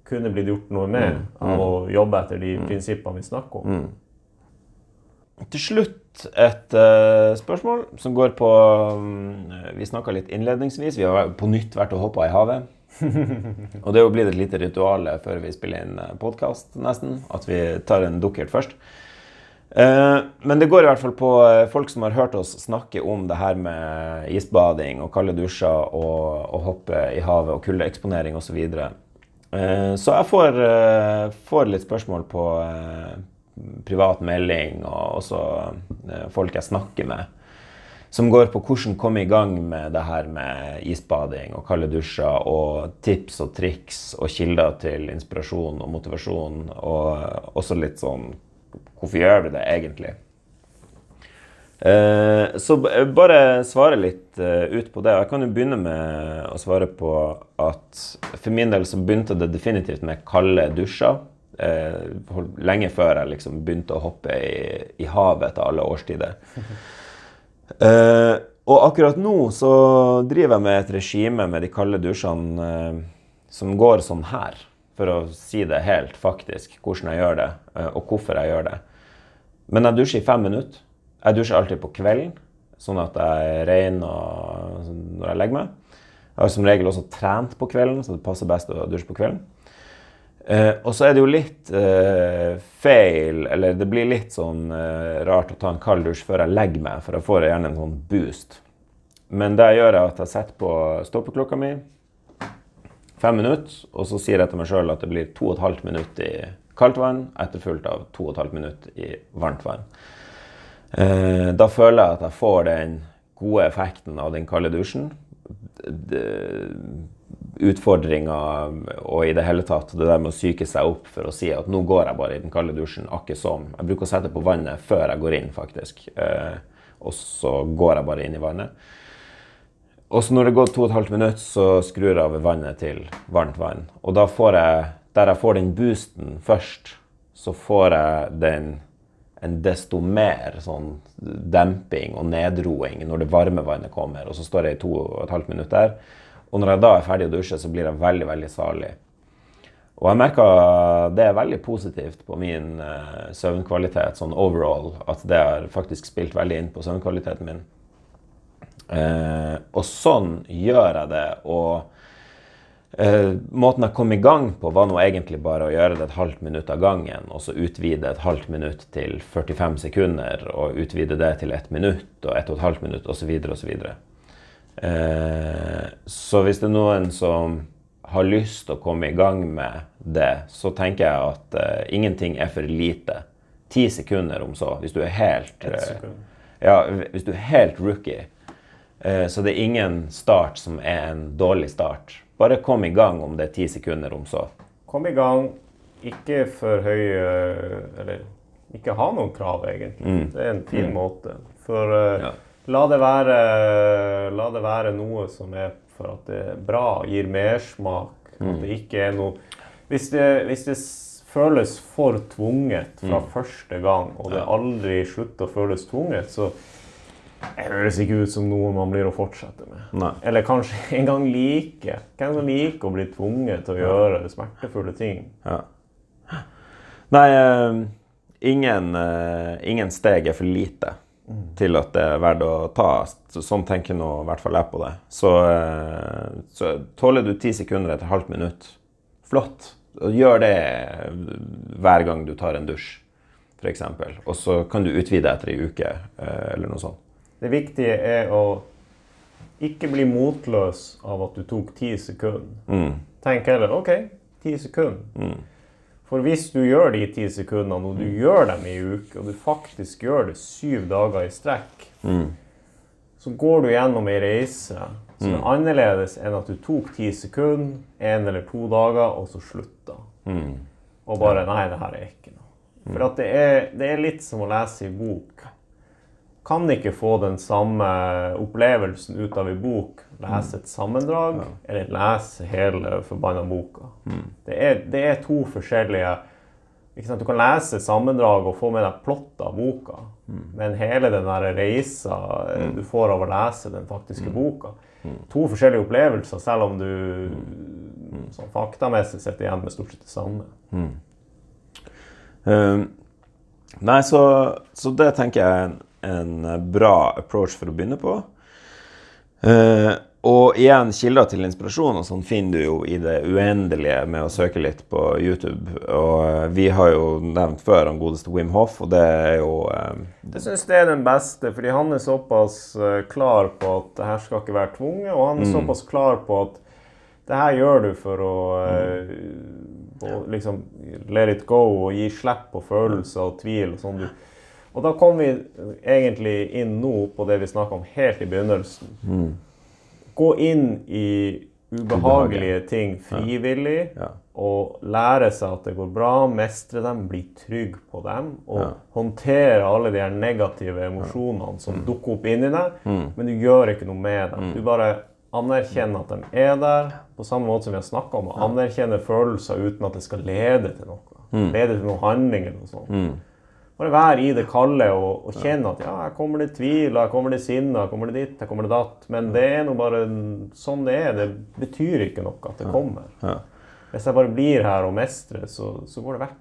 kunne blitt gjort noe med av å jobbe etter de prinsippene vi snakker om. Til slutt et uh, spørsmål som går på um, Vi snakka litt innledningsvis. Vi har på nytt vært og hoppa i havet. og det er jo blitt et lite ritual før vi spiller inn eh, podkast, nesten. At vi tar en dukkert først. Uh, men det går i hvert fall på folk som har hørt oss snakke om det her med isbading og kalde dusjer og, og hoppe i havet og kuldeeksponering osv. Så, uh, så jeg får, får, litt spørsmål på privat melding og også eh, folk jeg snakker med, som går på hvordan komme i gang med det her med isbading og kalde dusjer, og tips og triks og kilder til inspirasjon og motivasjon, og også litt sånn Hvorfor gjør vi det egentlig? Eh, så bare svare litt eh, ut på det. Jeg kan jo begynne med å svare på at for min del så begynte det definitivt med kalde dusjer eh, lenge før jeg liksom begynte å hoppe i, i havet til alle årstider. Eh, og akkurat nå så driver jeg med et regime med de kalde dusjene eh, som går sånn her, for å si det helt faktisk, hvordan jeg gjør det, eh, og hvorfor jeg gjør det. Men jeg dusjer i fem minutter. Jeg dusjer alltid på kvelden, sånn at jeg er ren når jeg legger meg. Jeg har som regel også trent på kvelden, så det passer best å dusje på kvelden. Eh, og så er det jo litt eh, feil, eller det blir litt sånn eh, rart å ta en kald dusj før jeg legger meg, for jeg får gjerne en sånn boost. Men det jeg gjør, er at jeg setter på stoppeklokka mi fem minutter, og så sier jeg til meg sjøl at det blir to og et halvt minutt i kaldt vann, etterfulgt av to og et halvt minutt i varmt vann. Eh, da føler jeg at jeg får den gode effekten av den kalde dusjen. Det, utfordringer og i det hele tatt det der med å psyke seg opp for å si at nå går jeg bare i den kalde dusjen, akkurat som. Jeg bruker å sette på vannet før jeg går inn, faktisk. Eh, og så går jeg bare inn i vannet. Og så når det går to og et halvt minutt, så skrur jeg over vannet til varmt vann. Og da får jeg, der jeg får den boosten først, så får jeg den en desto mer sånn demping og nedroing når det varme vannet kommer. Og så står jeg i to og et halvt minutt der. Og når jeg da er ferdig å dusje, så blir jeg veldig, veldig salig. Og jeg merker det er veldig positivt på min uh, søvnkvalitet sånn overall. At det har faktisk spilt veldig inn på søvnkvaliteten min. Uh, og sånn gjør jeg det. Og uh, måten jeg kom i gang på, var nå egentlig bare å gjøre det et halvt minutt av gangen. Og så utvide et halvt minutt til 45 sekunder, og utvide det til ett minutt og ett og et halvt minutt osv. osv. Eh, så hvis det er noen som har lyst til å komme i gang med det, så tenker jeg at uh, ingenting er for lite. Ti sekunder om så, hvis du er helt uh, ja, du er helt rookie, Uh, så det er ingen start som er en dårlig start. Bare kom i gang om det er ti sekunder om så. Kom i gang. Ikke for høye Eller ikke ha noen krav, egentlig. Det er en fin måte. For Ja. La, det være, la det være noe som er for at det er bra, gir mersmak. At det ikke er noe Hvis det, hvis det føles for tvunget fra første gang, og det aldri slutter å føles tvunget, så det høres ikke ut som noe man blir å fortsette med. Nei. Eller kanskje en gang like. Hvem som liker å bli tvunget til å gjøre smertefulle ting? Ja. Nei, eh, ingen, eh, ingen steg er for lite til at det er verdt å ta. Sånn tenker nå i hvert fall jeg på det. Så, eh, så tåler du ti sekunder etter halvt minutt, flott. Gjør det hver gang du tar en dusj, f.eks. Og så kan du utvide etter ei uke, eh, eller noe sånt. Det viktige er å ikke bli motløs av at du tok ti sekunder. Mm. Tenk heller OK, ti sekunder. For hvis du gjør de ti sekundene, og du gjør dem i uke, og du faktisk gjør det syv dager i strekk, så går du gjennom ei reise som er annerledes enn at du tok ti sekunder, én eller to dager, og så slutta. Og bare Nei, det her er ikke noe. For at det er, det er litt som å lese i bok. Kan ikke få den samme opplevelsen ut av ei bok, lese et sammendrag, eller lese hele forbanna boka. Det, er, det er to forskjellige? Du kan lese sammendrag og få med deg plott av boka, men hele den reisa mm. du får av å lese den faktiske boka To forskjellige opplevelser, selv om du sånn faktamessig sitter igjen med stort sett det samme. Um, nei, så, så det tenker jeg er en, en bra approach for å begynne på. Eh, og igjen, kilder til inspirasjon og sånn finner du jo i det uendelige med å søke litt på YouTube. Og eh, vi har jo nevnt før han godeste Wim Hof, og det er jo eh, Jeg syns det er den beste, fordi han er såpass klar på at det her skal ikke være tvunget, og han er såpass klar på at det her gjør du for å, å liksom let it go og gi slipp på følelser og tvil og sånn. Du- Og da kommer vi egentlig inn nå på det vi snakka om helt i begynnelsen. Gå inn i ubehagelige ting frivillig. Ja. Og lære seg at det går bra, mestre dem, bli trygg på dem. Og Ja. håndtere alle de negative emosjonene som Mm. dukker opp inni deg. Men du gjør ikke noe med dem. Du bare anerkjenner at de er der, på samme måte som vi har snakka om. Å anerkjenne følelser uten at det skal lede til noe. Mm. Lede til noe handling eller noe sånt. Bare være i det kalde og, og kjenne at ja, her kommer det tvil, her kommer det sinne, her kommer det ditt, her kommer det datt. Men det er nå bare sånn det er. Det betyr ikke noe at det kommer. Ja. Hvis jeg bare blir her og mestrer, så, så går det vekk.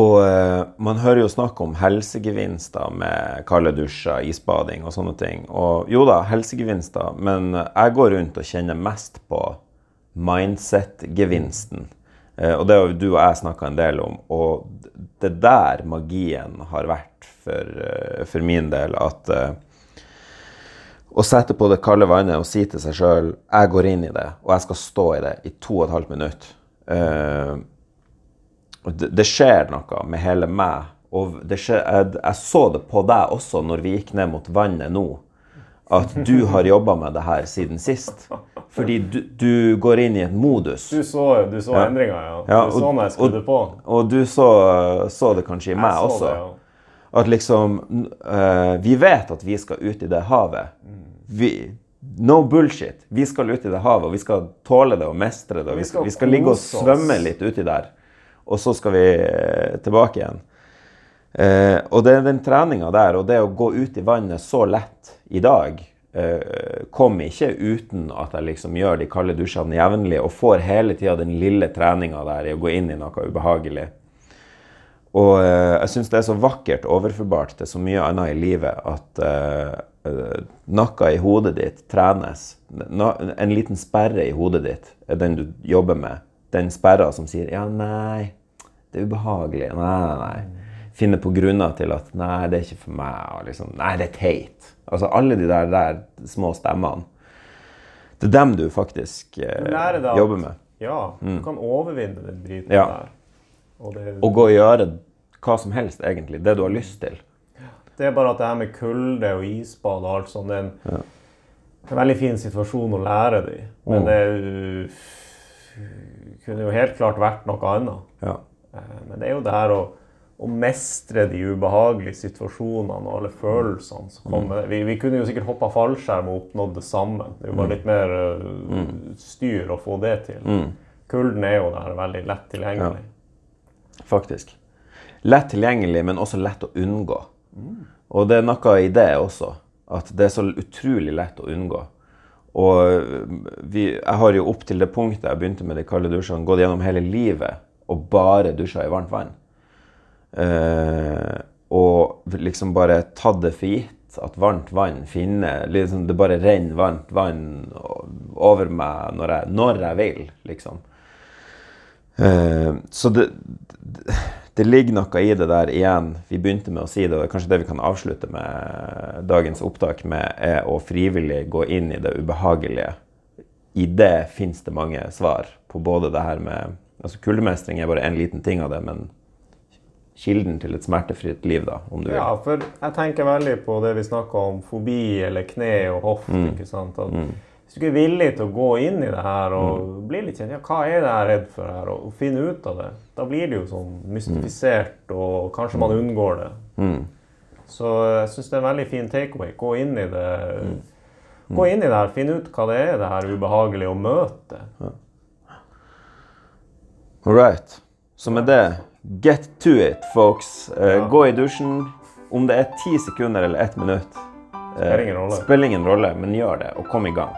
Og eh, man hører jo snakk om helsegevinster med kalde dusjer, isbading og sånne ting. Og jo da, helsegevinster, men jeg går rundt og kjenner mest på mindset-gevinsten. Eh, og det har du og jeg snakka en del om, og det er der magien har vært for, eh, for min del. At eh, å sette på det kalde vannet og si til seg sjøl jeg går inn i det, og jeg skal stå i det i to og et halvt minutt. Det, skjer noe med hele meg. Og skjer, jeg, jeg så det på deg også når vi gikk ned mot vannet nå. At du har jobba med det her siden sist. Fordi du, du går inn i en modus. Du så, du så Ja. endringa, ja. Ja, du så når jeg skrudde på. Og du så, så det kanskje i meg Jeg også. det, ja. At liksom uh, Vi vet at vi skal ut i det havet. Vi, no bullshit. Vi skal ut i det havet, og vi skal tåle det og mestre det. Og vi, skal vi skal ligge og svømme litt uti der. Og så skal vi eh, tilbake igjen. Eh, og det er den treninga der, og det å gå ut i vannet så lett i dag, eh, kom ikke uten at jeg liksom gjør de kalde dusjene jevnlig og får hele tida den lille treninga der i å gå inn i noe ubehagelig. Og eh, jeg syns det er så vakkert overførbart til så mye annet i livet at eh, eh, noe i hodet ditt trenes. En liten sperre i hodet ditt er den du jobber med. Den sperra som sier 'ja, nei, det er ubehagelig'. Nei, nei, nei. Finne på grunner til at 'nei, det er ikke for meg'. Og liksom, 'Nei, det er teit'. Altså alle de der, der små stemmene. Det er dem du faktisk eh, Du jobber med. Ja, du kan overvinne den driten Ja. der. Og det, Og gå og gjøre hva som helst, egentlig. Det du har lyst til. det er bare at det her med kulde og isbad og alt sånt, det er en, en veldig fin situasjon å lære det i. Men Mm. det jo- kunne jo helt klart vært noe annet. Ja. Eh, Men det er jo det her å, å mestre de ubehagelige situasjonene og alle følelsene som kommer. Vi, vi kunne jo sikkert hoppa fallskjerm og oppnådd det samme. Det er jo bare litt mer uh, styr å få det til. Kulden er jo der veldig lett tilgjengelig. Faktisk. Lett tilgjengelig, men også lett å unngå. Og det er noe i det også, at det er så utrolig lett å unngå. Og vi, jeg har jo opp til det punktet jeg begynte med de kalde dusjene, gått gjennom hele livet og bare dusja i varmt vann. Eh, og liksom bare tatt det for gitt at varmt vann finner liksom Det bare renner varmt vann over meg når jeg, når jeg vil, liksom. Eh, så det, det, det ligger noe i det der igjen. Vi begynte med å si det, og det er kanskje det vi kan avslutte med dagens opptak med, er å frivillig gå inn i det ubehagelige. I det fins det mange svar på både det her med altså Kuldemestring er bare en liten ting av det, men kilden til et smertefritt liv, da, om du vil. Ja, for jeg tenker veldig på det vi snakka om fobi eller kne og hoft, Mm. ikke sant? At Hvis du ikke er villig til å gå inn i det her og Mm. bli litt kjent, ja, hva er det jeg er redd for her, og, og finne ut av det, da blir det jo sånn mystifisert, og kanskje man unngår det. Mm. Så jeg syns det er en veldig fin takeaway. Gå inn i det. Mm. Gå inn i det her, finne ut hva det er det her ubehagelige å møte. All right. Så med det, get to it, folks. Eh, Ja. Gå i dusjen. Om det er ti sekunder eller ett minutt, eh, Spiller ingen rolle. spiller ingen rolle, men gjør det, og kom i gang.